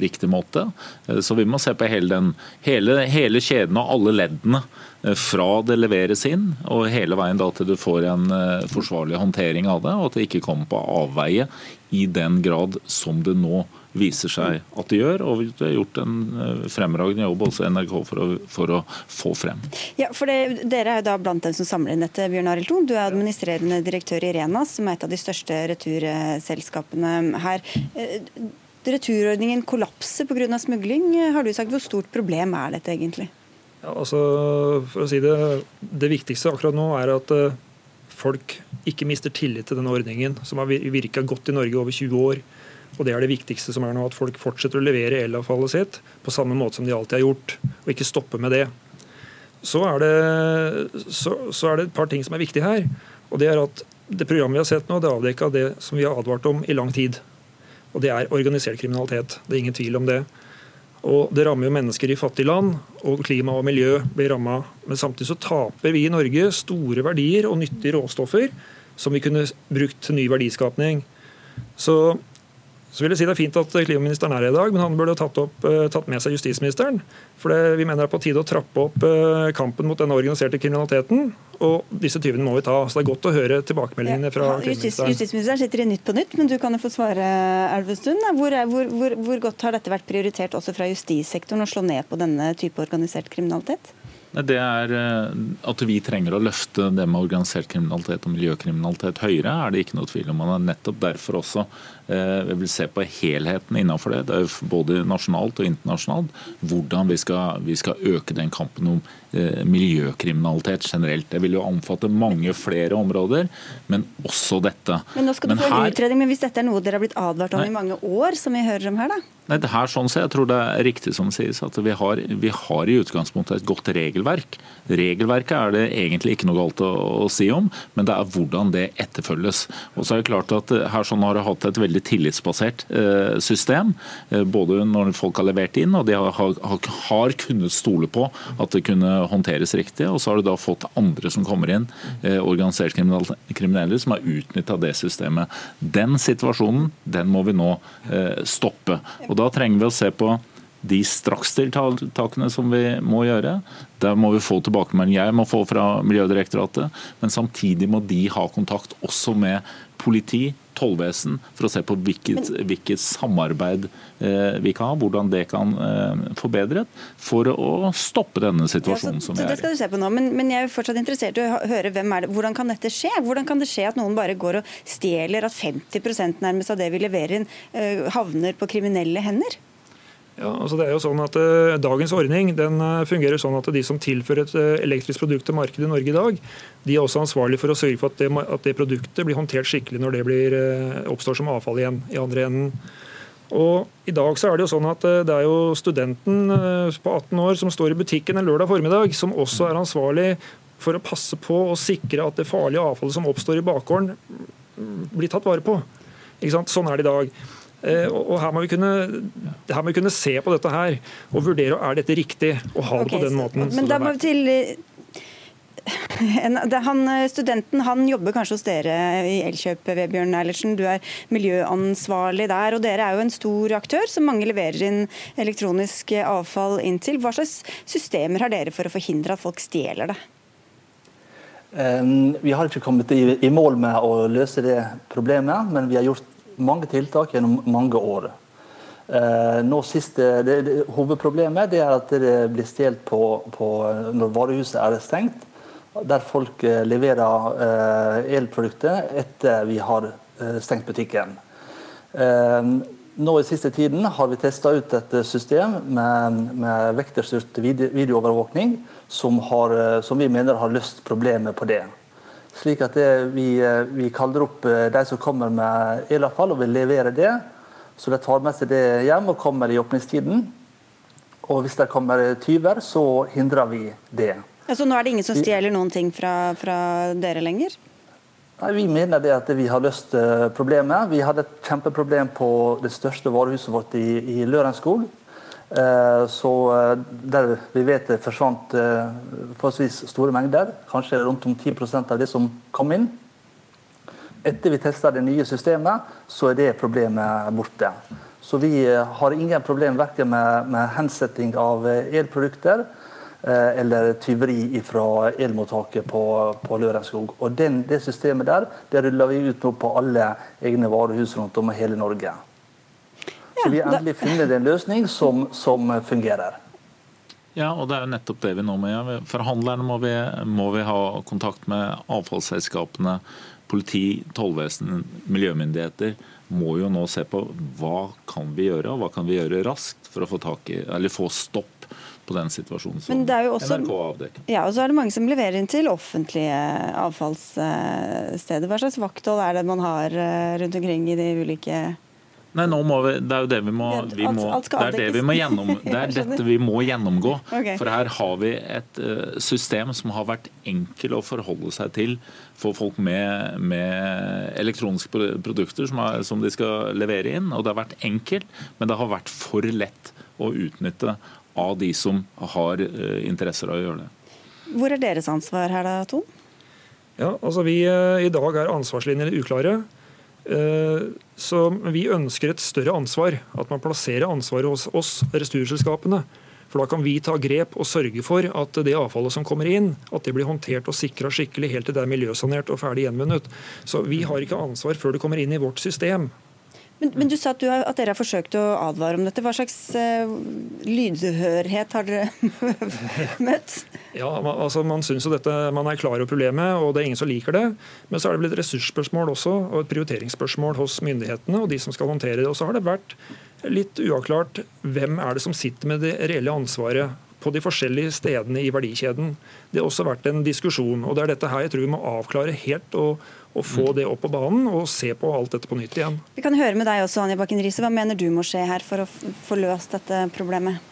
riktig måte. Eh, så vi må se på hele, den, hele, hele kjeden og alle leddene fra det leveres inn og hele veien da til du får en eh, forsvarlig håndtering av det, og at det ikke kommer på avveie i den grad som det nå viser seg at det gjør. Og det har gjort en eh, fremragende jobb også NRK for å, for å få frem. Ja, for det, Dere er jo da blant dem som samler inn dette, Bjørn Arild Thon. Du er administrerende direktør i Renas, som er et av de største returselskapene her. Returordningen kollapser pga. smugling, har du sagt. Hvor stort problem er dette egentlig? Ja, altså, for å si Det det viktigste akkurat nå er at uh, folk ikke mister tillit til denne ordningen, som har virka godt i Norge over 20 år. Og Det er det viktigste som er nå, at folk fortsetter å levere elavfallet sitt på samme måte som de alltid har gjort, og ikke stopper med det. Så er det, så, så er det et par ting som er viktige her. og Det er at det programmet vi har sett nå, det avdekka det som vi har advart om i lang tid. Og Det er organisert kriminalitet. Det er ingen tvil om det. Og Det rammer jo mennesker i fattige land, og klima og miljø blir ramma. Men samtidig så taper vi i Norge store verdier og nyttige råstoffer som vi kunne brukt til ny verdiskapning. Så så vil jeg si Det er fint at klimaministeren er her i dag, men han burde tatt, opp, eh, tatt med seg justisministeren. For det, Vi mener det er på tide å trappe opp eh, kampen mot denne organiserte kriminaliteten. Og disse tyvene må vi ta. Så det er godt å høre tilbakemeldingene fra ja, klimaministeren. Justisministeren sitter i Nytt på Nytt, men du kan jo få svare, Elvestuen. Hvor, hvor, hvor, hvor godt har dette vært prioritert også fra justissektoren, å slå ned på denne type organisert kriminalitet? Det er eh, At vi trenger å løfte det med organisert kriminalitet og miljøkriminalitet høyere, er det ikke noe tvil om. Man er nettopp derfor også vi vil se på helheten innenfor det, det er både nasjonalt og internasjonalt, hvordan vi skal, vi skal øke den kampen om eh, miljøkriminalitet generelt. Det vil jo omfatte mange flere områder, men også dette. Men nå skal du men få en her, utredning, men Hvis dette er noe dere har blitt advart om nei, i mange år, som vi hører om her, da? Nei, det her sånn så Jeg tror det er riktig som det sies, at vi har, vi har i utgangspunktet et godt regelverk. Regelverket er det egentlig ikke noe galt å, å si om, men det er hvordan det etterfølges. Og så er det klart at her sånn har det hatt et veldig veldig tillitsbasert eh, system. Eh, både når folk har levert inn og de har, har kunnet stole på at det kunne håndteres riktig. Og så har du da fått andre som kommer inn, eh, organisert kriminelle, som har utnytta det systemet. Den situasjonen den må vi nå stoppe. Og Da trenger vi å se på de strakstiltakene som vi må gjøre. Der må vi få tilbakemelding. Jeg må få fra Miljødirektoratet. Men samtidig må de ha kontakt også med politi, tollvesen, for å se på hvilket, hvilket samarbeid eh, vi kan ha, hvordan det kan eh, forbedres, for å stoppe denne situasjonen ja, så, som vi er i. Det skal du se på nå, men, men, jeg er fortsatt interessert i å høre hvem er det, hvordan kan dette skje? Hvordan kan det skje at noen bare går og stjeler, at 50 nærmest av det vi leverer inn, eh, havner på kriminelle hender? Ja, altså det er jo sånn at uh, Dagens ordning den uh, fungerer sånn at de som tilfører et uh, elektrisk produkt til markedet i Norge i dag, de er også ansvarlige for å sørge for at det, at det produktet blir håndtert skikkelig når det blir, oppstår som avfall igjen i andre enden. Og I dag så er det jo sånn at det er jo studenten på 18 år som står i butikken en lørdag formiddag, som også er ansvarlig for å passe på og sikre at det farlige avfallet som oppstår i bakgården, blir tatt vare på. Sånn er det i dag. Eh, og her må, kunne, her må, vi kunne, se på dette her og vurdere er dette riktig å ha det på den måten. Men da må vi til [LAUGHS] han, studenten han jobber kanskje hos dere i Elkjøp, Vebjørn Eilertsen. Du er miljøansvarlig der. og Dere er jo en stor aktør som mange leverer inn elektronisk avfall inn til. Hva slags systemer har dere for å forhindre at folk stjeler det? Vi har ikke kommet i mål med å løse det problemet, men vi har gjort mange tiltak gjennom mange år. Eh, nå siste, det, det, hovedproblemet er at det blir stjålet på, på, når varehuset er stengt. Der folk eh, leverer eh, elprodukter etter vi har stengt butikken. Nå i siste tiden har vi testa ut et system med, med vekterstyrt videoovervåkning som, har, som vi mener har løst problemet på det. Slik at det, vi, eh, vi, kaller opp eh, de som kommer med elavfall og vil levere det. Så de tar med seg det hjem og kommer i åpningstiden. Og hvis det kommer tyver, så hindrer vi det. Ja, så nå er det ingen som stjeler noen ting fra, fra dere lenger? Nei, Vi mener det at vi har løst eh, problemet. Vi hadde et kjempeproblem på det største varehuset vårt i, i Lørenskog. Eh, så eh, der vi vet det forsvant forholdsvis store mengder, kanskje rundt om 10% av det som kom inn. Etter vi testa det nye systemet, så er det problemet borte. Så vi har ingen problem verken med, med hensetting av elprodukter Eh, eller tyveri fra elmottaket på, på Lørenskog. Og den, Det systemet der det ruller vi ut nå på alle egne varehus rundt om i hele Norge. Så vi har endelig funnet en løsning som, som fungerer. Ja, og det er jo nettopp det vi nå må gjøre. Forhandlerne må vi, må vi ha kontakt med avfallsselskapene, politi, tollvesen, miljømyndigheter. Må jo nå se på hva kan vi gjøre, og hva kan vi gjøre raskt for å få, tak i, eller få stopp på den situasjonen som også, NRK avdekker. Ja, og så er det mange som leverer inn til offentlige avfallssteder. Hva slags vakthold er det man har eh, rundt omkring i de ulike Nei, nå må vi, Det er jo det vi må, vi må det er det vi må gjennom, [LAUGHS] det er dette vi må gjennomgå. For her har vi et uh, system som har vært enkel å forholde seg til for folk med, med elektroniske produkter som, er, som, de skal levere inn. Og det har vært enkelt, men det har vært for lett å utnytte av de som har eh, interesser av å gjøre det. Hvor er deres ansvar her da, Ton? Ja, altså vi, eh, I dag er ansvarslinjene uklare. Eh, så vi ønsker et større ansvar. At man plasserer ansvaret hos oss, returselskapene. For Da kan vi ta grep og sørge for at det avfallet som kommer inn, at det blir håndtert og sikra skikkelig helt til det er miljøsanert og ferdig gjenvunnet. Så Vi har ikke ansvar før det kommer inn i vårt system. Men, men, du sa at, du har, at, dere har forsøkt å advare om dette. Hva slags uh, lydhørhet har dere [LAUGHS] møtt? Ja, man, altså man synes jo dette, man er klar over problemet, og det er ingen som liker det. Men så er det blitt ressursspørsmål også, og et prioriteringsspørsmål hos myndighetene og de som skal håndtere det. Og så har det vært litt uavklart hvem er det som sitter med det reelle ansvaret på de forskjellige stedene i verdikjeden. Det har også vært en diskusjon. og Det er dette her jeg tror vi må avklare helt og, og få mm. det opp på banen og se på alt dette på nytt igjen. Vi kan høre med deg også, Anja Bakken Riise. Hva mener du må skje her for å få løst dette problemet?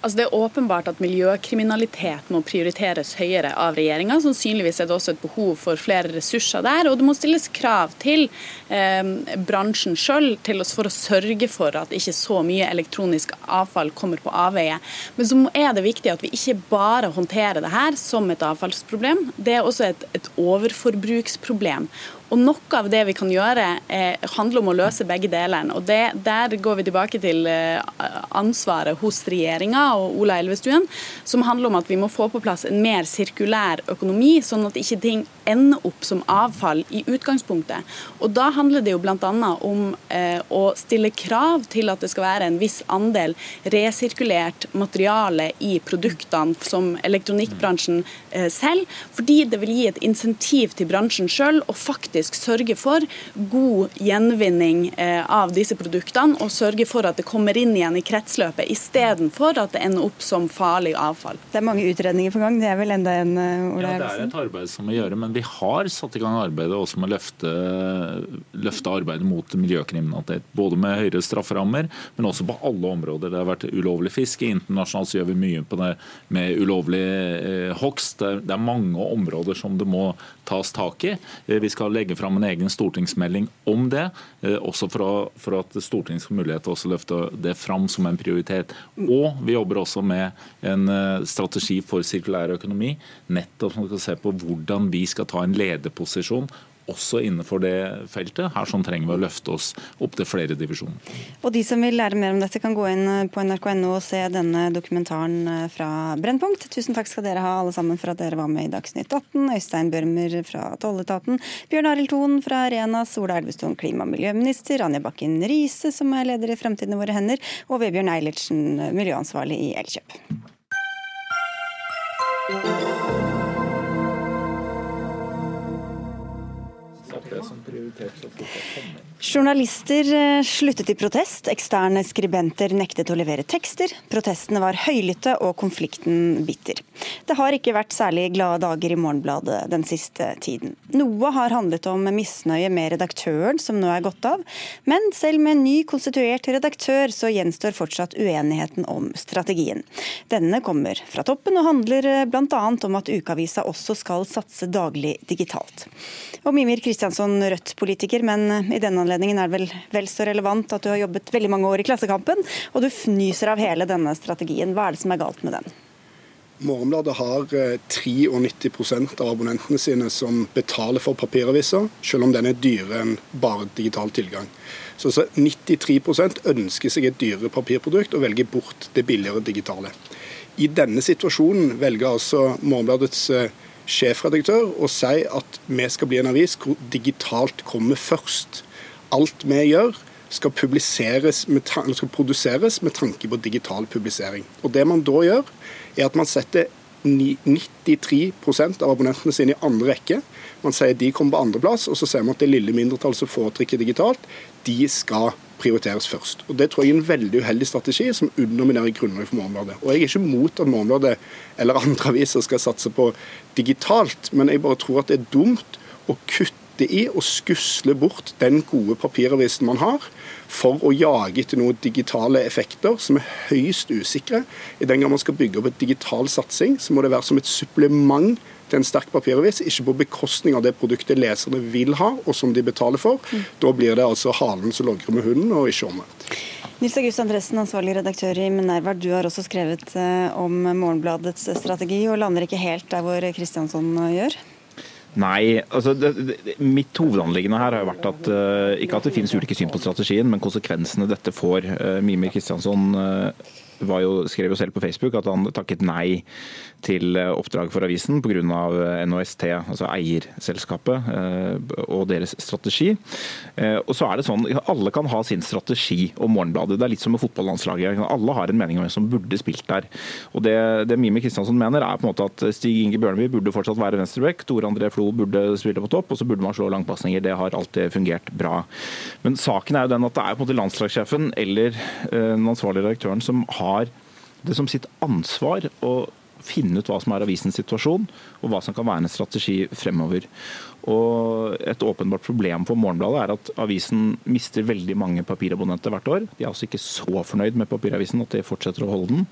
Altså Det er åpenbart at miljøkriminalitet må prioriteres høyere av regjeringa. Sannsynligvis er det også et behov for flere ressurser der. Og det må stilles krav til eh, bransjen sjøl for å sørge for at ikke så mye elektronisk avfall kommer på avveie. Men så er det viktig at vi ikke bare håndterer det her som et avfallsproblem. Det er også et, et overforbruksproblem. Og Noe av det vi kan gjøre, eh, handler om å løse begge delene. og det, Der går vi tilbake til eh, ansvaret hos regjeringa og Ola Elvestuen, som handler om at vi må få på plass en mer sirkulær økonomi, sånn at ikke ting ender opp som avfall i utgangspunktet. Og Da handler det jo bl.a. om eh, å stille krav til at det skal være en viss andel resirkulert materiale i produktene som elektronikkbransjen eh, selv, fordi det vil gi et insentiv til bransjen sjøl å faktisk sørge for god gjenvinning eh, av disse produktene, og sørge for at det kommer inn igjen i kretsløpet, istedenfor at det ender opp som farlig avfall. Det er mange utredninger på gang. Det er vel enda en eh, Ola Ja, det er et arbeid som må gjøre, men vi har satt i gang arbeidet også med å løfte, løfte arbeidet mot miljøkriminalitet. Både med høyere strafferammer, men også på alle områder. Det har vært ulovlig fiske. Internasjonalt gjør vi mye på det med ulovlig eh, hogst. Det, det er mange områder som det må tas tak i. Vi skal legge fram en egen stortingsmelding om det, eh, også for, å, for at Stortinget skal mulighet til å løfte det fram som en prioritet. Og vi jobber også med en eh, strategi for sirkulær økonomi, nettopp som skal se på hvordan vi skal ta en lederposisjon også innenfor det feltet. Her sånn trenger vi å løfte oss opp til flere divisjoner. Og De som vil lære mer om dette, kan gå inn på nrk.no og se denne dokumentaren eh, fra Brennpunkt. Tusen takk skal dere ha alle sammen for at dere var med i Dagsnytt 18. Øystein Børmer fra Tolletaten, Bjørn Arild Thon fra Arenas, Ola Elvestuen, klima- og miljøminister, Anja Bakken Riise, som er leder i Fremtiden i våre hender, og Vebjørn Eilertsen, miljøansvarlig i Elkjøp. Journalister eh, sluttet i protest, eksterne skribenter nektet å levere tekster. Protestene var høylytte og konflikten bitter. Det har ikke vært særlig glade dager i Morgenbladet den siste tiden. Noe har handlet om misnøye med redaktøren, som nå er gått av. Men selv med en ny konstituert redaktør, så gjenstår fortsatt uenigheten om strategien. Denne kommer fra toppen og handler eh, bl.a. om at ukeavisa også skal satse daglig digitalt. Og Mimir Kristiansen Kristiansson, Rødt-politiker, men i denne anledningen er det vel vel så relevant at du har jobbet veldig mange år i Klassekampen, og du fnyser av hele denne strategien. Hva er det som er galt med den? Morgenbladet har 93 eh, av abonnentene sine som betaler for papiraviser, selv om den er dyrere enn bare digital tilgang. Så 93% ønsker seg et dyrere papirprodukt og velger bort det billigere digitale. I denne situasjonen velger altså Morgenbladets eh, sjefredaktør og si at vi skal bli en avis hvor digitalt kommer først. Alt vi gjør, skal, skal produseres med tanke på digital publisering. Og Det man da gjør, er at man setter 93% av abonnentene sine i andre rekke. Man sier de kommer på andreplass, og så ser man at det lille mindretallet som foretrekker digitalt, de skal prioriteres først. Og Det tror jeg er en veldig uheldig strategi som underminerer grunnlaget for Morgenbladet. Og Jeg er ikke mot at Morgenbladet eller andre aviser skal satse på digitalt, men jeg bare tror at det er dumt å kutte i og skusle bort den gode papiravisen man har, for å jage etter noen digitale effekter som er høyst usikre. I den gang man skal bygge opp et digital satsing, så må det være som et supplement til en sterk papiravis, ikke på bekostning av det produktet leserne vil ha, og som de betaler for. Mm. Da blir det altså halen som logrer med hunden, og ikke omvendt. Nils August Andressen, ansvarlig redaktør i Minerva, du har også skrevet eh, om Morgenbladets strategi, og lander ikke helt der hvor Kristiansson gjør? Nei, altså det, det, Mitt hovedanliggende her har jo vært at uh, ikke at det finnes ulike syn på strategien, men konsekvensene dette får. Uh, Mimir Kristiansson uh, jo, skrev jo selv på Facebook at han takket nei til eh, oppdrag for avisen pga. Av NOST, altså eierselskapet, eh, og deres strategi. Og så er det sånn, Alle kan ha sin strategi om Morgenbladet. Det er litt som med fotballandslaget. Alle har en mening om hvem som burde spilt der. Og Det, det Mime Kristiansen mener, er på en måte at Stig Inge Bjørneby burde fortsatt være venstreback, Tore André Flo burde spille på topp, og så burde man slå langpasninger. Det har alltid fungert bra. Men saken er jo den at det er på en måte landslagssjefen eller den ansvarlige redaktøren som har det som sitt ansvar å finne ut hva som er avisens situasjon, og hva som kan være en strategi fremover. Og Et åpenbart problem for Morgenbladet er at avisen mister veldig mange papirabonnenter hvert år. De er altså ikke så fornøyd med papiravisen at de fortsetter å holde den.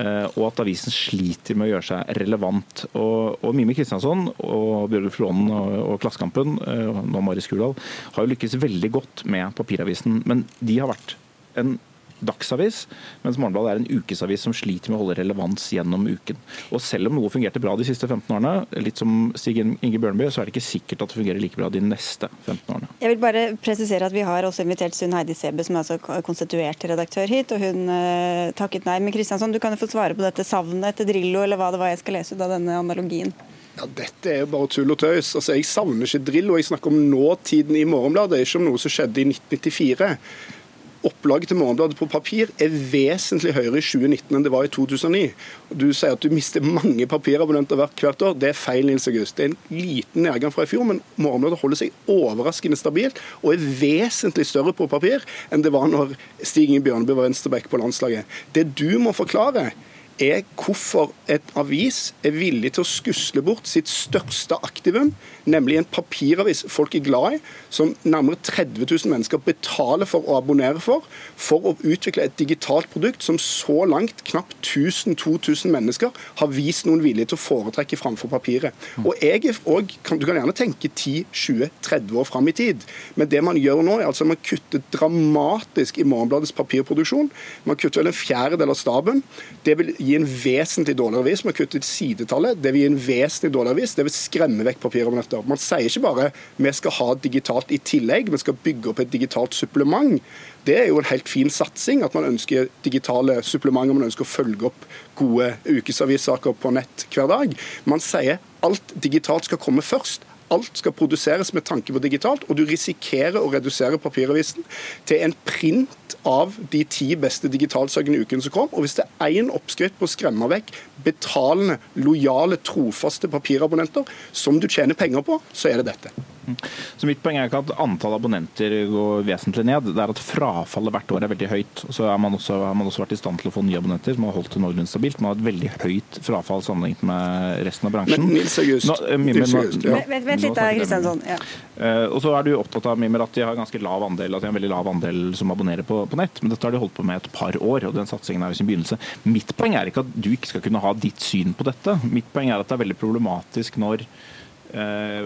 Eh, og at avisen sliter med å gjøre seg relevant. Og, og Mime Kristiansson og Bjørge Flånen og, og Klassekampen, eh, nå Marius Kurdal, har jo lykkes veldig godt med papiravisen. Men de har vært en dagsavis, mens Morgenbladet er en ukesavis som sliter med å holde relevans gjennom uken. Og Selv om noe fungerte bra de siste 15 årene, litt som Stig Inge Bjørnby, så er det ikke sikkert at det fungerer like bra de neste 15 årene. Jeg vil bare presisere at Vi har også invitert Sunn Heidi Sebe, som er altså konstituert redaktør hit, og hun uh, takket nei. Men Kristiansson, du kan jo få svare på dette savnet etter Drillo, eller hva det var jeg skal lese ut av denne analogien. Ja, Dette er jo bare tull og tøys. Altså, Jeg savner ikke Drillo, jeg snakker om nåtiden i Morgenbladet, ikke om noe som skjedde i 1994 opplaget til Morgenbladet på papir er vesentlig høyere i 2019 enn det var i 2009. Du sier at du mister mange papirabonnenter hvert, år. Det er feil, Nils August. Det er en liten nedgang fra i fjor, men Morgenbladet holder seg overraskende stabilt og er vesentlig større på papir enn det var når Stig Inge Bjørneby var venstreback på landslaget. Det du må forklare, er hvorfor et avis er villig til å skusle bort sitt største aktivum, nemlig en papiravis folk er glad i, som nærmere 30 000 mennesker betaler for å abonnere for, for å utvikle et digitalt produkt som så langt knapt 1000-2000 mennesker har vist noen vilje til å foretrekke framfor papiret. Og jeg er også, Du kan gjerne tenke 10-20-30 år fram i tid, men det man gjør nå, er altså man kutter dramatisk i Morgenbladets papirproduksjon. Man kutter vel en fjerdedel av staben. Det vil gi en vesentlig dårligere avis. Man kutter sidetallet. Det vil gi en vesentlig dårligere avis. Det vil skremme vekk papirabonnenter. Man sier ikke bare vi skal ha digitalt i tillegg, vi skal bygge opp et digitalt supplement. Det er jo en helt fin satsing at man ønsker digitale supplementer, man ønsker å følge opp gode ukesavissaker på nett hver dag. Man sier alt digitalt skal komme først. Alt skal produseres med tanke på digitalt, og du risikerer å redusere papiravisen til en print av de ti beste digitalsakene i uken som kom. Og hvis det er én oppskrift på å skremme vekk betalende, lojale, trofaste papirabonnenter som du tjener penger på, så er det dette. Så Mitt poeng er ikke at antall abonnenter går vesentlig ned, det er at frafallet hvert år er veldig høyt. Så har man, også, har man også vært i stand til å få nye abonnenter som har holdt det noenlunde stabilt. Man har et veldig høyt frafall sammenlignet med resten av bransjen. Men Nils August, nå, Mimmer, Nils August ja. Vent, vent litt da, Kristiansson. Ja. Uh, og så er du opptatt av Mimmer, at de har ganske lav andel, at de har en veldig lav andel som abonnerer på, på nett. Men dette har de holdt på med et par år, og den satsingen er i sin begynnelse. Mitt poeng er ikke at du ikke skal kunne ha ditt syn på dette. Mitt poeng er at det er veldig problematisk når Eh,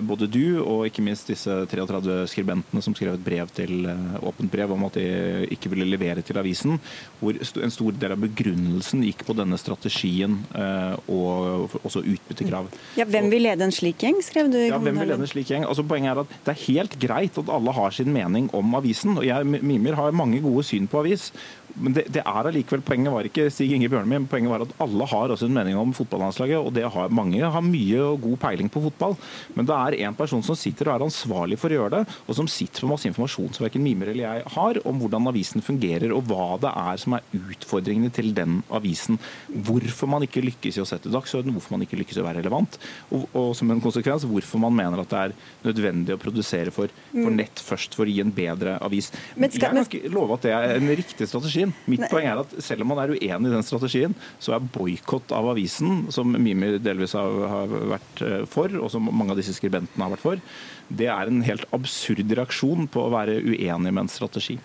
både du og ikke minst disse 33 skribentene som skrev et brev til eh, åpent brev om at de ikke ville levere til avisen, hvor en stor del av begrunnelsen gikk på denne strategien eh, og også utbyttekrav. Ja, Hvem vil lede en slik gjeng, skrev du Ja, hvem vil lede en slik gjeng? Altså, poenget er at Det er helt greit at alle har sin mening om avisen. og jeg, Mimer har mange gode syn på avis. Men det, det er allikevel, Poenget var ikke Stig Inge Bjørnemi, poenget var at alle har også en mening om fotballandslaget. og det har, Mange har mye og god peiling på fotball. Men det er en person som sitter og er ansvarlig for å gjøre det, og som sitter på masse informasjon som verken Mimer eller jeg har, om hvordan avisen fungerer og hva det er som er utfordringene til den avisen. Hvorfor man ikke lykkes i å sette dagsorden, hvorfor man ikke lykkes i å være relevant. Og, og som en konsekvens hvorfor man mener at det er nødvendig å produsere for, for mm. nett først for å gi en bedre avis. Men skal, jeg kan ikke love at det er en riktig strategien. Mitt poeng er at selv om man er uenig i den strategien, så er boikott av avisen, som Mimi delvis har, har vært eh, for, og som mange av disse skribentene har vært for, det er en helt absurd reaksjon på å være uenig med en strategi.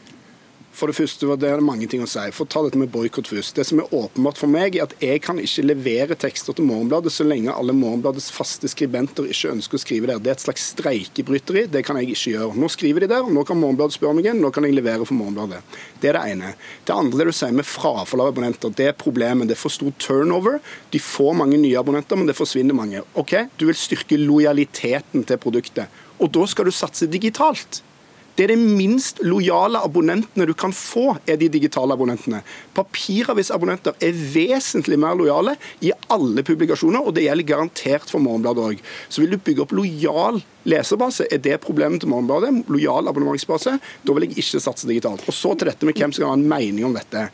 For det første det mange ting å si. For å ta dette med boikott først. Det som er åpenbart for meg, er at jeg kan ikke levere tekster til Morgenbladet så lenge alle Morgenbladets faste skribenter ikke ønsker å skrive der. Det er et slags streikebryteri. Det kan jeg ikke gjøre. Nå skriver de der, nå kan Morgenbladet spørre meg igjen. Nå kan jeg levere for Morgenbladet. Det er det ene. Det andre det du sier med frafall av abonnenter, det er problemet. Det er for stor turnover. De får mange nye abonnenter, men det forsvinner mange. OK, du vil styrke lojaliteten til produktet. Og da skal du satse digitalt. Det er de minst lojale abonnentene du kan få, er de digitale abonnentene. Papiravisabonnenter er vesentlig mer lojale i alle publikasjoner, og det gjelder garantert for Morgenbladet òg. Så vil du bygge opp lojal leserbase, er det problemet til Morgenbladet. Lojal abonnementsbase. Da vil jeg ikke satse digitalt. Og så til dette med hvem som kan ha en mening om dette.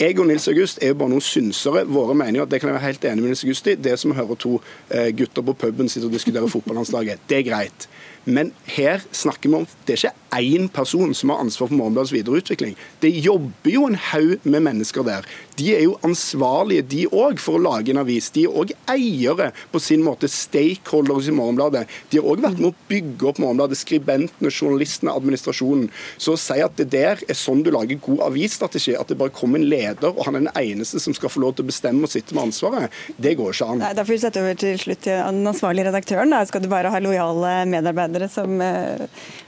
Jeg og Nils August er jo bare noen synsere. Våre meninger det kan jeg være helt enig med Nils August i. Det som hører to eh, gutter på puben sitte og diskutere fotballandslaget, det er greit. Men her snakker vi om det er ikke én person som har ansvar for Morgenbladets videreutvikling. Det jobber jo en haug med mennesker der. De er jo ansvarlige, de òg, for å lage en avis. De er òg eiere på sin måte, stakeholders i Morgenbladet. De har òg vært med å bygge opp Morgenbladet. Skribentene, journalistene, administrasjonen. Så å si at det der er sånn du lager god avisstrategi, at det bare kommer en leder og han er den eneste som skal få lov til å bestemme og sitte med ansvaret, det går ikke an. Nei, Da får vi sette over til slutt til den ansvarlige redaktøren. Da skal du bare ha lojale medarbeidere som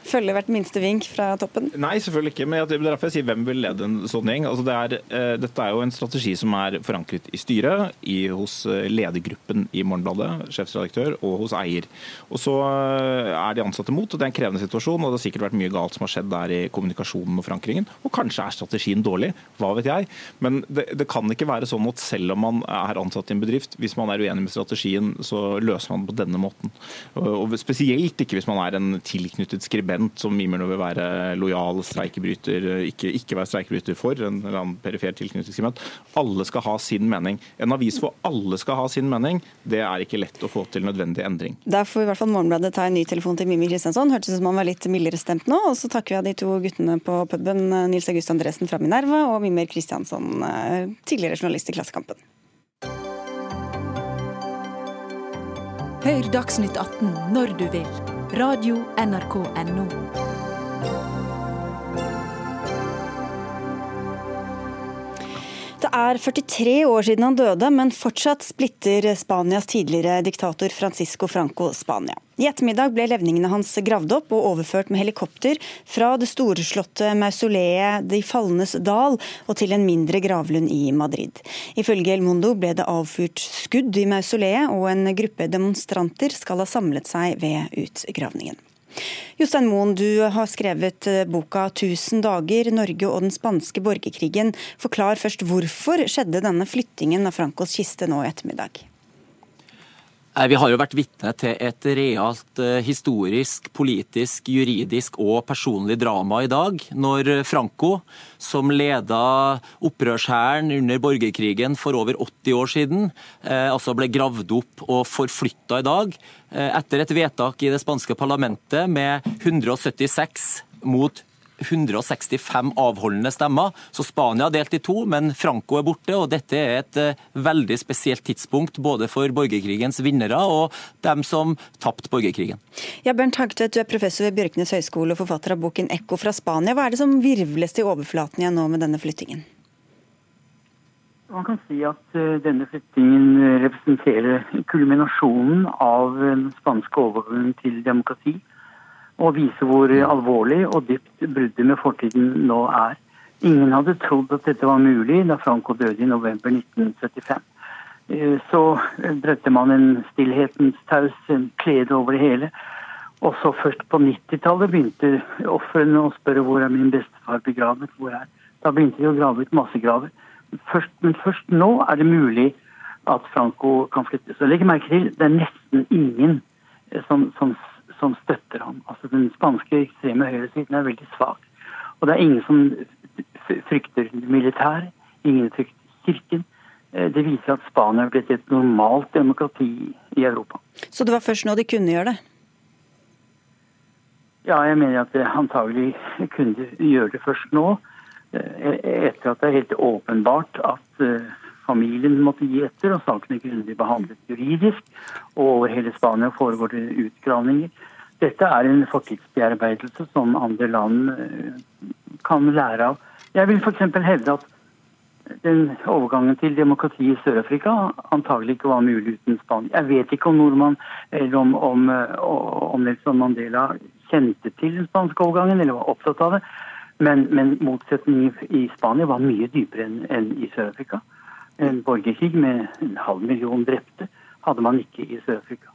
følger hvert minste vink fra toppen? Nei, selvfølgelig ikke. Men det er derfor jeg sier hvem vil lede en sånn gjeng. Altså, det er, uh, dette er jo en strategi som er forankret i styret, i, hos uh, ledergruppen i Morgenbladet, sjefsredaktør, og hos eier. Og så er de ansatte mot, og det er en krevende situasjon. og Det har sikkert vært mye galt som har skjedd der i kommunikasjonen og forankringen. Og kanskje er strategien dårlig, hva vet jeg. Men det, det kan ikke være sånn at selv om man er ansatt i en bedrift, hvis man er uenig med strategien, så løser man det på denne måten. Og Spesielt ikke hvis man er en tilknyttet skribent som mimer nå vil være lojal streikebryter, ikke, ikke være streikebryter for, en eller annen perifer tilknyttet. Alle skal ha sin mening. En avis hvor alle skal ha sin mening, det er ikke lett å få til nødvendig endring. Da får i hvert fall Morgenbladet ta en ny telefon til Mimmi Kristiansson. Hørtes ut som han var litt mildere stemt nå. Og så takker vi av de to guttene på puben, Nils August Andresen fra Minerva og Mimir Kristiansson, eh, tidligere journalist i Klassekampen. Hør Dagsnytt 18 når du vil. Radio NRK NO. Det er 43 år siden han døde, men fortsatt splitter Spanias tidligere diktator Francisco Franco Spania. I ettermiddag ble levningene hans gravd opp og overført med helikopter fra det storslåtte mausoleet De falnes dal og til en mindre gravlund i Madrid. Ifølge El Mundo ble det avfyrt skudd i mausoleet, og en gruppe demonstranter skal ha samlet seg ved utgravningen. Jostein Moen, du har skrevet eh, boka 'Tusen dager Norge og den spanske borgerkrigen'. Forklar først hvorfor skjedde denne flyttingen av Francos kiste nå i ettermiddag? Vi har jo vært vitne til et realt eh, historisk, politisk, juridisk og personlig drama i dag, når Franco, som leda opprørshæren under borgerkrigen for over 80 år siden, eh, altså ble gravd opp og forflytta i dag, eh, etter et vedtak i det spanske parlamentet med 176 mot 165 avholdende stemmer. Så Spania er delt i to, men Franco er borte. og Dette er et eh, veldig spesielt tidspunkt både for borgerkrigens vinnere og dem som tapte borgerkrigen. Ja, Bernt Hagtvedt, du er professor ved Bjørknes høgskole og forfatter av boken 'Ekko fra Spania'. Hva er det som virvles til overflaten igjen nå med denne flyttingen? Man kan si at eh, denne flyttingen representerer kulminasjonen av den spanske overgangen til demokrati. Og vise hvor alvorlig og dypt bruddet med fortiden nå er. Ingen hadde trodd at dette var mulig da Franco døde i november 1975. Eh, så drøtte man en stillhetens taus klede over det hele. Og så først på 90-tallet begynte ofrene å spørre hvor er min bestefar begravet. hvor er Da begynte de å grave ut massegraver. Først, men først nå er det mulig at Franco kan flyttes. Og legg merke til det er nesten ingen eh, som, som, som støtter ham. Altså Den spanske ekstreme høyresiden er veldig svak. Og det er ingen som frykter militær, ingen frykter kirken. Eh, det viser at Spania er blitt et normalt demokrati i Europa. Så det var først nå de kunne gjøre det? Ja, jeg mener at det antagelig kunne de gjøre det først nå. Eh, etter at det er helt åpenbart at eh, familien måtte gi etter, og saken er grundig behandlet juridisk. Og over hele Spania foregår det utgravninger. Dette er en fortidsbearbeidelse som andre land eh, kan lære av. Jeg vil f.eks. hevde at den overgangen til demokrati i Sør-Afrika antagelig ikke var mulig uten Spania. Jeg vet ikke om nordmann eller om, om, om Nelson Mandela kjente til den spanske overgangen eller var opptatt av det. Men, men motsetningen i Spania var mye dypere enn, enn i Sør-Afrika. En borgerkrig med en halv million drepte hadde man ikke i Sør-Afrika.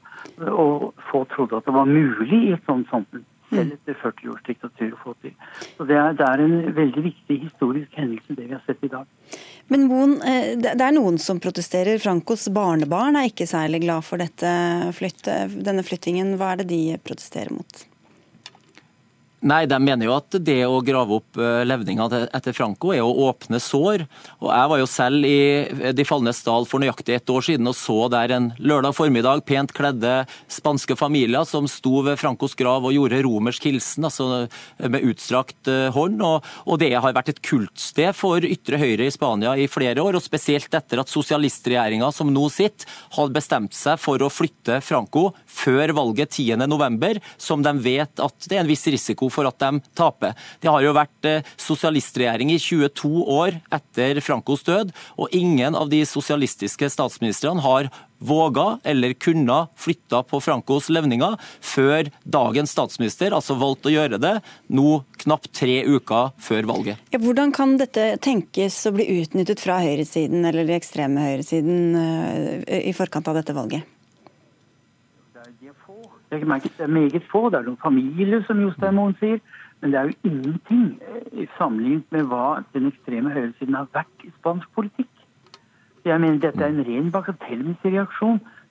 Og få trodde at det var mulig i et sånt samfunn, selv etter 40 års diktatur, å få til. Så det er, det er, en veldig viktig historisk hendelse, det vi har sett i dag. Men Moen, eh, det er noen som protesterer. Frankos barnebarn er ikke særlig glad for dette flytte, denne flyttingen. Hva er det de protesterer mot? Nei, De mener jo at det å grave opp eh, levninga etter Franco er å åpne sår. Og Jeg var jo selv i De falnes dal for nøyaktig et år siden og så der en lørdag formiddag pent kledde spanske familier som sto ved Francos grav og gjorde romersk hilsen, altså med utstrakt eh, hånd. Og, og det har vært et kultsted for ytre høyre i Spania i flere år, og spesielt etter at sosialistregjeringa som nå sitter, hadde bestemt seg for å flytte Franco før valget 10.11, som de vet at det er en viss risiko for at de taper. Det har jo vært eh, sosialistregjering i 22 år etter Francos død, og ingen av de sosialistiske statsministrene har våga eller kunne flytta på Francos levninger før dagens statsminister altså valgte å gjøre det nå knapt tre uker før valget. Ja, hvordan kan dette tenkes å bli utnyttet fra høyresiden eller de ekstreme høyresiden eh, i forkant av dette valget? Det er meget få. Det er noen familier, som Jostein Moen sier. Men det er jo ingenting eh, sammenlignet med hva den ekstreme høyresiden har vært i spansk politikk. Jeg mener Dette er en ren bagatellmessig.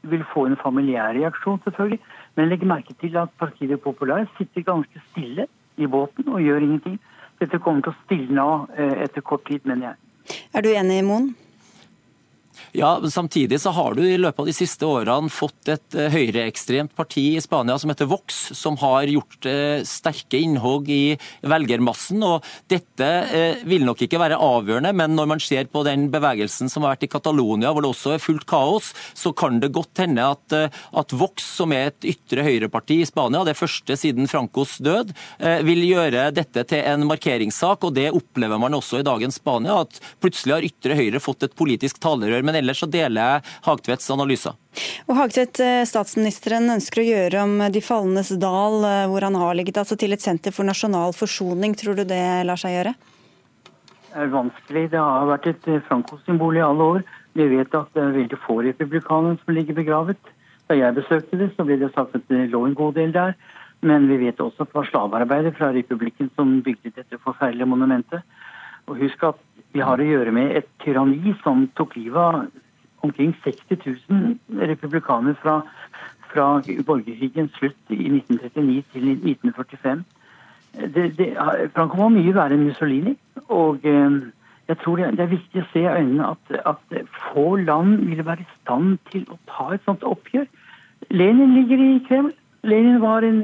Du vil få en familiær reaksjon, selvfølgelig. Men legg merke til at Partiet Popular sitter ganske stille i båten og gjør ingenting. Dette kommer til å stilne av eh, etter kort tid, mener jeg. Er du enig, Moen? Ja, Samtidig så har du i løpet av de siste årene fått et eh, høyreekstremt parti i Spania som heter Vox, som har gjort eh, sterke innhogg i velgermassen. og Dette eh, vil nok ikke være avgjørende, men når man ser på den bevegelsen som har vært i Catalonia, hvor det også er fullt kaos, så kan det godt hende at, at Vox, som er et ytre høyreparti i Spania, det første siden Francos død, vil gjøre dette til en markeringssak. og Det opplever man også i dagens Spania, at plutselig har ytre høyre fått et politisk talerør. men ellers så deler jeg Hagtvedts analyser. Og Hagtvedt, eh, Statsministeren ønsker å gjøre om De falnes dal, eh, hvor han har ligget, altså til et senter for nasjonal forsoning. Tror du det lar seg gjøre? Det er vanskelig. Det har vært et eh, Franco-symbol i alle år. Vi vet at det er veldig få republikanere som ligger begravet. Da jeg besøkte det, så ble det sagt at det lå en god del der. Men vi vet også at det var slavearbeidere fra republikken som bygde dette forferdelige monumentet. Og husk at vi har å gjøre med et tyranni som tok livet av omkring 60 000 republikanere fra, fra borgerkrigens slutt i 1939 til 1945. Det, det, Franco var mye verre enn Mussolini. og eh, jeg tror det er viktig å se i øynene at, at, få land ville være i stand til å ta et sånt oppgjør. Lenin ligger i Kreml. Lenin var en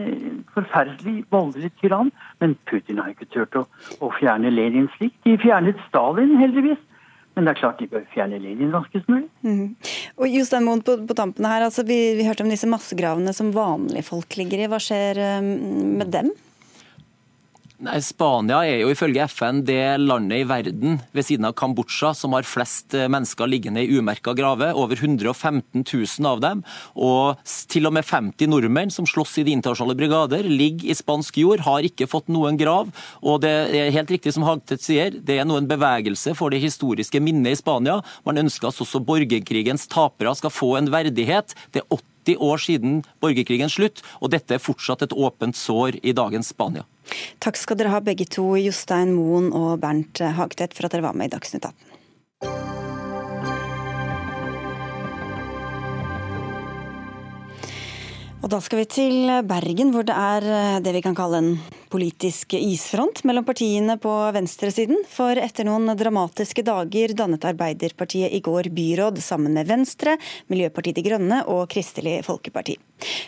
forferdelig voldelig tyrann, men Putin har ikke turt å, å fjerne Lenin slik. De fjernet Stalin, heldigvis. Men det er klart de bør fjerne Lenin raskest mulig. Mm. Og Jostein Moen, på, på tampene her, altså vi, vi, hørte om disse massegravene som vanlige folk ligger i. Hva skjer um, med dem? Nei, Spania er jo ifølge FN det landet i verden ved siden av Kambodsja som har flest eh, mennesker liggende i umerka grave. Over 115 000 av dem. Og til og med 50 nordmenn som slåss i de internasjonale brigader, ligger i spansk jord, har ikke fått noen grav. Og det er helt riktig som Hagtvedt sier, det er noen bevegelse for det historiske minnet i Spania. Man ønsker at også borgerkrigens tapere skal få en verdighet. Det er 80 år siden borgerkrigens slutt, og dette er fortsatt et åpent sår i dagens Spania. Takk skal dere ha begge to, Jostein Moen og Bernt Hagtvedt, for at dere var med i Dagsnytt 18. Og da skal vi til Bergen, hvor det er eh, det vi kan kalle en politisk isfront mellom partiene på venstresiden. For etter noen dramatiske dager dannet Arbeiderpartiet i går byråd sammen med Venstre, Miljøpartiet De Grønne og Kristelig Folkeparti.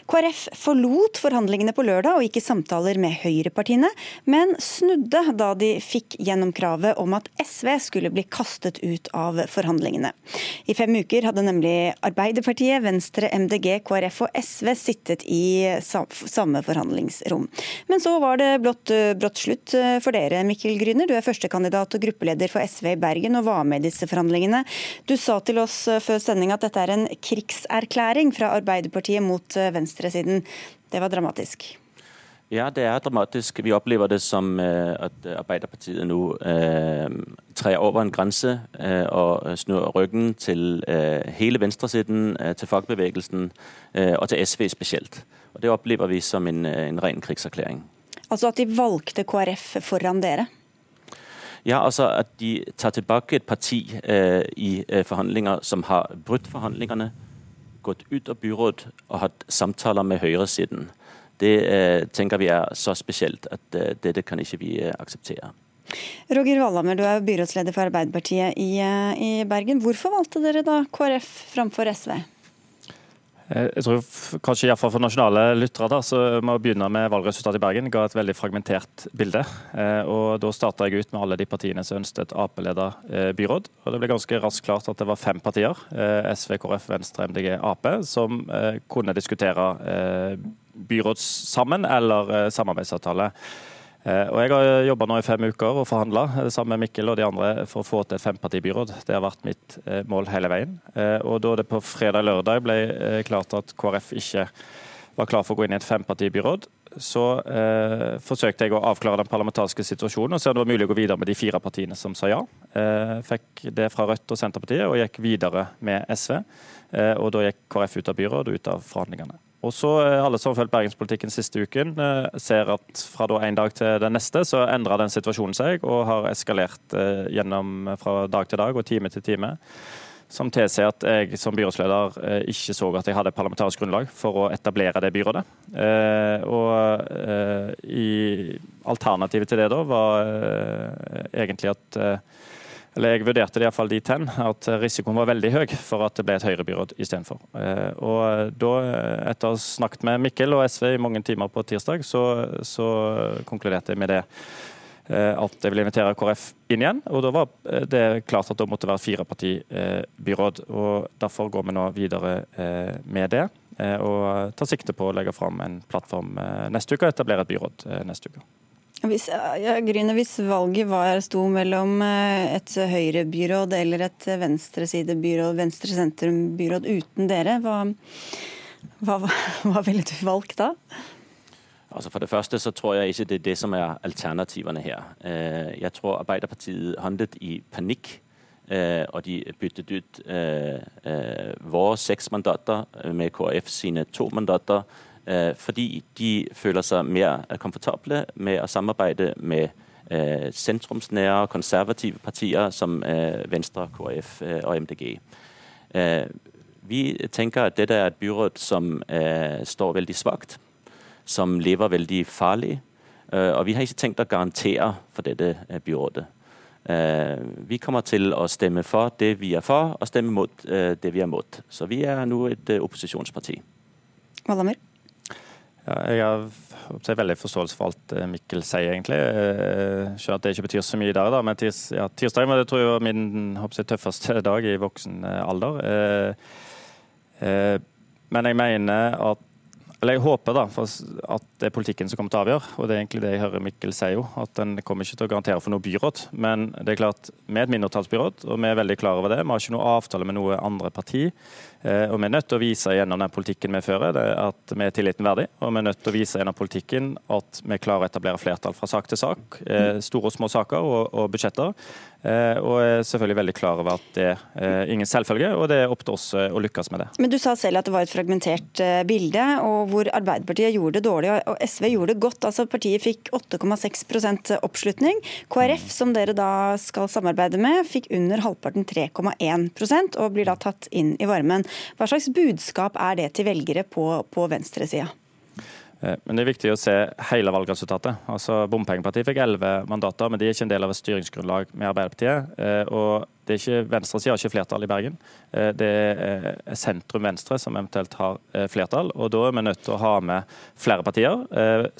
KrF forlot forhandlingene på lørdag og gikk i samtaler med høyrepartiene, men snudde da de fikk gjennom kravet om at SV skulle bli kastet ut av forhandlingene. I fem uker hadde nemlig Arbeiderpartiet, Venstre, MDG, KrF og SV sittet i samme forhandlingsrom. Men så var det blått, brått slutt for dere, Mikkel Gryner. Du er førstekandidat og gruppeleder for SV i Bergen og var med i disse forhandlingene. Du sa til oss før sending at dette er en krigserklæring fra Arbeiderpartiet mot venstresiden. Det var dramatisk. Ja, det er dramatisk. Vi opplever det som at Arbeiderpartiet nå eh, trer over en grense eh, og snur ryggen til eh, hele venstresiden, til fagbevegelsen og til SV spesielt. Og Det opplever vi som en, en ren krigserklæring. Altså at de valgte KrF foran dere? Ja, altså at de tar tilbake et parti i forhandlinger som har brutt forhandlingene gått ut av byråd og hatt samtaler med høyresiden. Det eh, tenker vi er så spesielt at eh, dette kan ikke vi eh, akseptere. Roger Valhammer, du er byrådsleder for Arbeiderpartiet i, i Bergen. Hvorfor valgte dere da KrF framfor SV? Eh, jeg tror kanskje iallfall for nasjonale lyttere da, så må vi begynne med valgresultatet i Bergen. ga et veldig fragmentert bilde. Eh, og Da starta jeg ut med alle de partiene som ønsket et Ap-leda eh, byråd. og Det ble ganske raskt klart at det var fem partier, SV, KrF, Venstre, MDG, Ap, som kunne diskutere byråd sammen eller samarbeidsavtale. Eh, og Jeg har jobba nå i fem uker og forhandla eh, sammen med Mikkel og de andre for å få til et fempartibyråd. Det har vært mitt eh, mål hele veien. Og Da det på fredag-lørdag ble klart at KrF ikke var klar for å gå inn i et fempartibyråd, så eh, forsøkte jeg å avklare den parlamentariske situasjonen og se om det var mulig å gå videre med de fire partiene som sa ja. Eh, fikk det fra Rødt og Senterpartiet og gikk videre med SV. Eh, og Da gikk KrF ut av byrådet og ut av forhandlingene. Og så eh, Alle som har fulgt bergenspolitikken siste uken, eh, ser at fra da en dag til den neste, så endrer den situasjonen seg og har eskalert eh, gjennom fra dag til dag og time til time. Som tilsier at jeg som byrådsleder ikke så at jeg hadde parlamentarisk grunnlag for å etablere det byrådet. Og i Alternativet til det da var egentlig at eller Jeg vurderte det iallfall dit hen at risikoen var veldig høy for at det ble et høyrebyråd istedenfor. Eh, og da, etter å ha snakket med Mikkel og SV i mange timer på tirsdag, så, så konkluderte jeg med det. Eh, at jeg ville invitere KrF inn igjen. og Da var det klart at det måtte være firepartibyråd. og Derfor går vi nå videre eh, med det. Og tar sikte på å legge fram en plattform neste uke og etablere et byråd neste uke. Hvis, ja, Gryne, hvis valget var sto mellom eh, et høyrebyråd eller et venstresidebyråd, venstre-sentrum-byråd uten dere, hva, hva, hva, ville du valgt da? Altså For det første så tror jeg ikke det er det som er alternativene her. Eh, jeg tror Arbeiderpartiet handlet i panikk. Eh, og de byttet ut våre seks mandater med KrF sine to mandater fordi de føler seg mer komfortable med å samarbeide med øh, sentrumsnære, konservative partier som øh, Venstre, KrF og MDG. Vi tenker at dette er et byråd som står veldig svakt, som lever veldig farlig. Og vi har ikke tenkt å garantere for dette byrådet. Vi kommer til å stemme for det vi er for, og stemme mot det vi er mot. Så vi er nå et opposisjonsparti. Valdamer? Ja, jeg har veldig forståelse for alt eh, Mikkel sier, egentlig. Jeg skjønner at det ikke betyr så mye i dag, da, men tirs, ja, tirsdag var det tror jeg var min jeg, tøffeste [LAUGHS] dag i voksen eh, alder. Eh, men jeg mener at eller Jeg håper da, at det er politikken som kommer til å avgjøre. og det er egentlig det jeg hører Mikkel si jo, at Den kommer ikke til å garantere for noe byråd. Men det er klart, vi er et mindretallsbyråd, og vi er veldig klar over det. Vi har ikke noe avtale med noe andre parti. Eh, og Vi er nødt til å vise gjennom den politikken vi fører, at vi er tilliten verdig. Og vi er nødt til å vise gjennom politikken at vi klarer å etablere flertall fra sak til sak. Eh, store og små saker og, og budsjetter. Eh, og er selvfølgelig veldig klar over at det er ingen selvfølge, og det er opp til oss å lykkes med det. Men Du sa selv at det var et fragmentert bilde, og hvor Arbeiderpartiet gjorde det dårlig og SV gjorde det godt. Altså Partiet fikk 8,6% oppslutning. KrF, som dere da skal samarbeide med, fikk under halvparten 3,1% og blir da tatt inn i varmen. Hva slags budskap er det til velgere på, på venstresida? Eh, men Det er viktig å se hele valgresultatet. Altså Bompengepartiet fikk elleve mandater, men de er ikke en del av et styringsgrunnlag med Arbeiderpartiet. Eh, og det er ikke, Venstresida har ikke flertall i Bergen. Eh, det er eh, sentrum-venstre som eventuelt har eh, flertall. og Da er vi nødt til å ha med flere partier.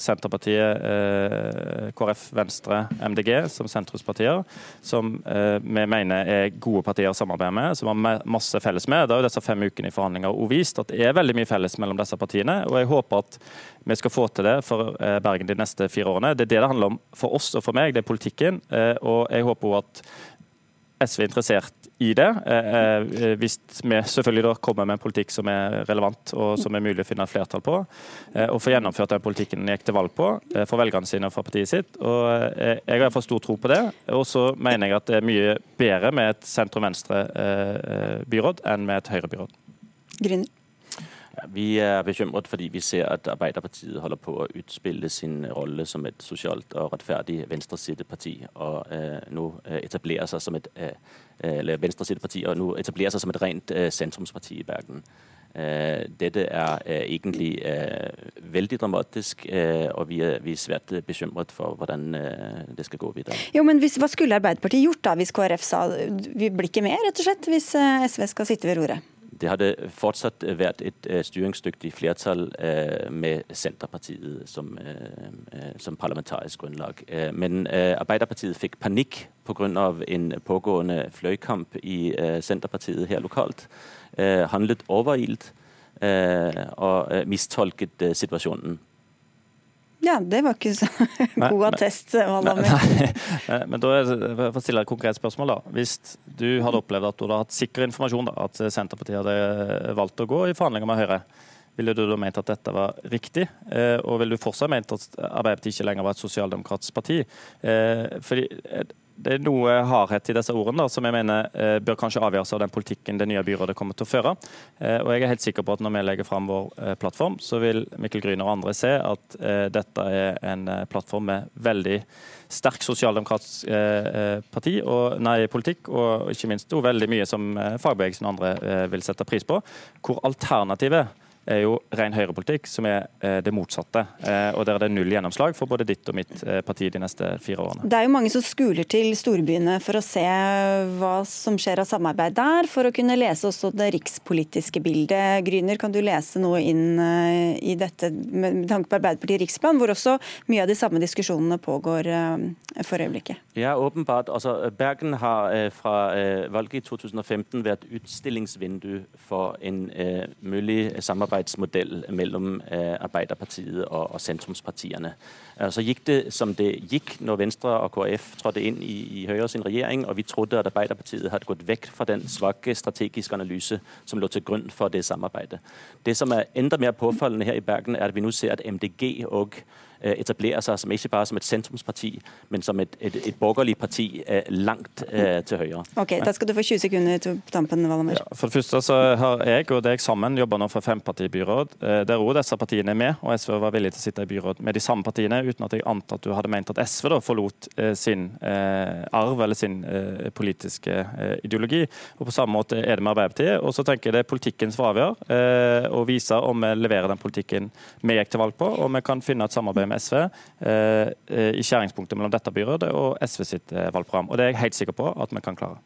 Senterpartiet, KrF, Venstre, MDG som sentrumspartier. Som vi mener er gode partier å samarbeide med, som har masse felles med. Det har jo disse fem ukene i forhandlinger også vist at det er veldig mye felles mellom disse partiene. og Jeg håper at vi skal få til det for Bergen de neste fire årene. Det er det det handler om for oss og for meg, det er politikken. og jeg håper at SV er interessert i det. Eh, eh, hvis vi selvfølgelig da kommer med en politikk som er relevant og som er mulig å finne flertall på. Eh, og få gjennomført den politikken en gikk til valg på for velgerne sine og for partiet sitt. Og Jeg har iallfall stor tro på det. Og så mener jeg at det er mye bedre med et sentrum-venstre-byråd enn med et Høyre-byråd. Grüner. Vi er bekymret fordi vi ser at Arbeiderpartiet holder på å utspille sin rolle som et sosialt og rettferdig venstresideparti, og eh, nå eh, etablerer seg som et eh, venstresideparti, og nå etablerer seg som et rent sentrumsparti i Bergen. Dette er egentlig veldig dramatisk, og vi er, vi er svært bekymret for hvordan det skal gå videre. Jo, men hvis, Hva skulle Arbeiderpartiet gjort da, hvis KrF sa vi blir ikke med, rett og slett, hvis SV skal sitte ved roret? Det hadde fortsatt vært et uh, styringsdyktig flertall uh, med Senterpartiet som, som parlamentarisk grunnlag. men Arbeiderpartiet fikk panikk pga. en pågående fløykamp i Senterpartiet her lokalt. handlet overilt og mistolket situasjonen. Ja, det var ikke så [LAUGHS] god attest. [LAUGHS] Men da er, for å stille et konkret spørsmål da. Hvis du hadde opplevd at du hadde hatt sikker informasjon, da, at Senterpartiet hadde valgt å gå i forhandlinger med Høyre, ville du da ment at dette var riktig? Eh, og ville du fortsatt ment at Arbeiderpartiet ikke lenger var et sosialdemokratisk parti? Eh, fordi det er noe hardhet i disse ordene da, som jeg mener eh, bør kanskje avgjøres av den politikken det nye byrådet kommer til å føre. Eh, og jeg er helt sikker på at når vi legger fram vår eh, plattform, så vil Mikkel Gryner og andre se at eh, dette er en eh, plattform med veldig sterk sosialdemokratisk eh, parti og, nei, politikk, og ikke minst veldig mye som fagbevegelsen og andre vil sette pris på. Hvor alternativet er jo ren høyrepolitikk, som er eh, det motsatte. Eh, og Der er det null gjennomslag for både ditt og mitt eh, parti de neste fire årene. Det er jo mange som skuler til storbyene for å se hva som skjer av samarbeid der, for å kunne lese også det rikspolitiske bildet. Gryner, kan du lese noe inn i dette med tanke på Arbeiderpartiet riksplan, hvor også mye av de samme diskusjonene pågår for øyeblikket? Ja, åpenbart. Altså, Bergen har fra valget i 2015 vært utstillingsvindu for en mulig samarbeid samarbeidsmodell mellom eh, Arbeiderpartiet og, og sentrumspartiene. Eh, så gikk det som det gikk når Venstre og KrF trådte inn i, i Høyre sin regjering, og vi trodde at Arbeiderpartiet hadde gått vekk fra den svake strategiske analyse som lå til grunn for det samarbeidet. Det som er enda mer påfallende her i Bergen, er at vi nå ser at MDG og Eh, etablerer seg som ikke bare som et sentrumsparti, men som et, et, et borgerlig parti eh, langt eh, til høyre. Ok, Da skal du få 20 sekunder til tampen. Ja, for det første så har jeg og deg sammen jobba nå for fempartibyråd, der òg disse partiene er med. og SV var villig til å sitte i byråd med de samme partiene, uten at jeg antar at du hadde ment at SV da forlot sin arv eller sin politiske ideologi. Og På samme måte er det med Arbeiderpartiet. Og så tenker jeg det er politikken som avgjør, og viser om vi leverer den politikken vi gikk til valg på, og vi kan finne et samarbeid med SV eh, i skjæringspunktet mellom dette byrådet og SV sitt eh, valgprogram. Og Det er jeg helt sikker på at vi kan klare.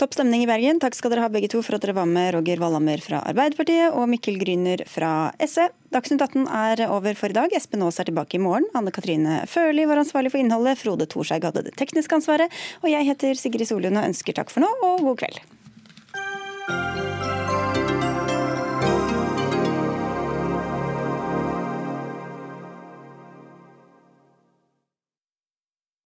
Topp stemning i Bergen. Takk skal dere ha begge to for at dere var med, Roger Wallhammer fra Arbeiderpartiet og Mikkel Gryner fra SV. Dagsnytt 18 er over for i dag. Espen Aas er tilbake i morgen. Anne Katrine Førli var ansvarlig for innholdet. Frode Thorshaug hadde det tekniske ansvaret. Og jeg heter Sigrid Solund og ønsker takk for nå og god kveld.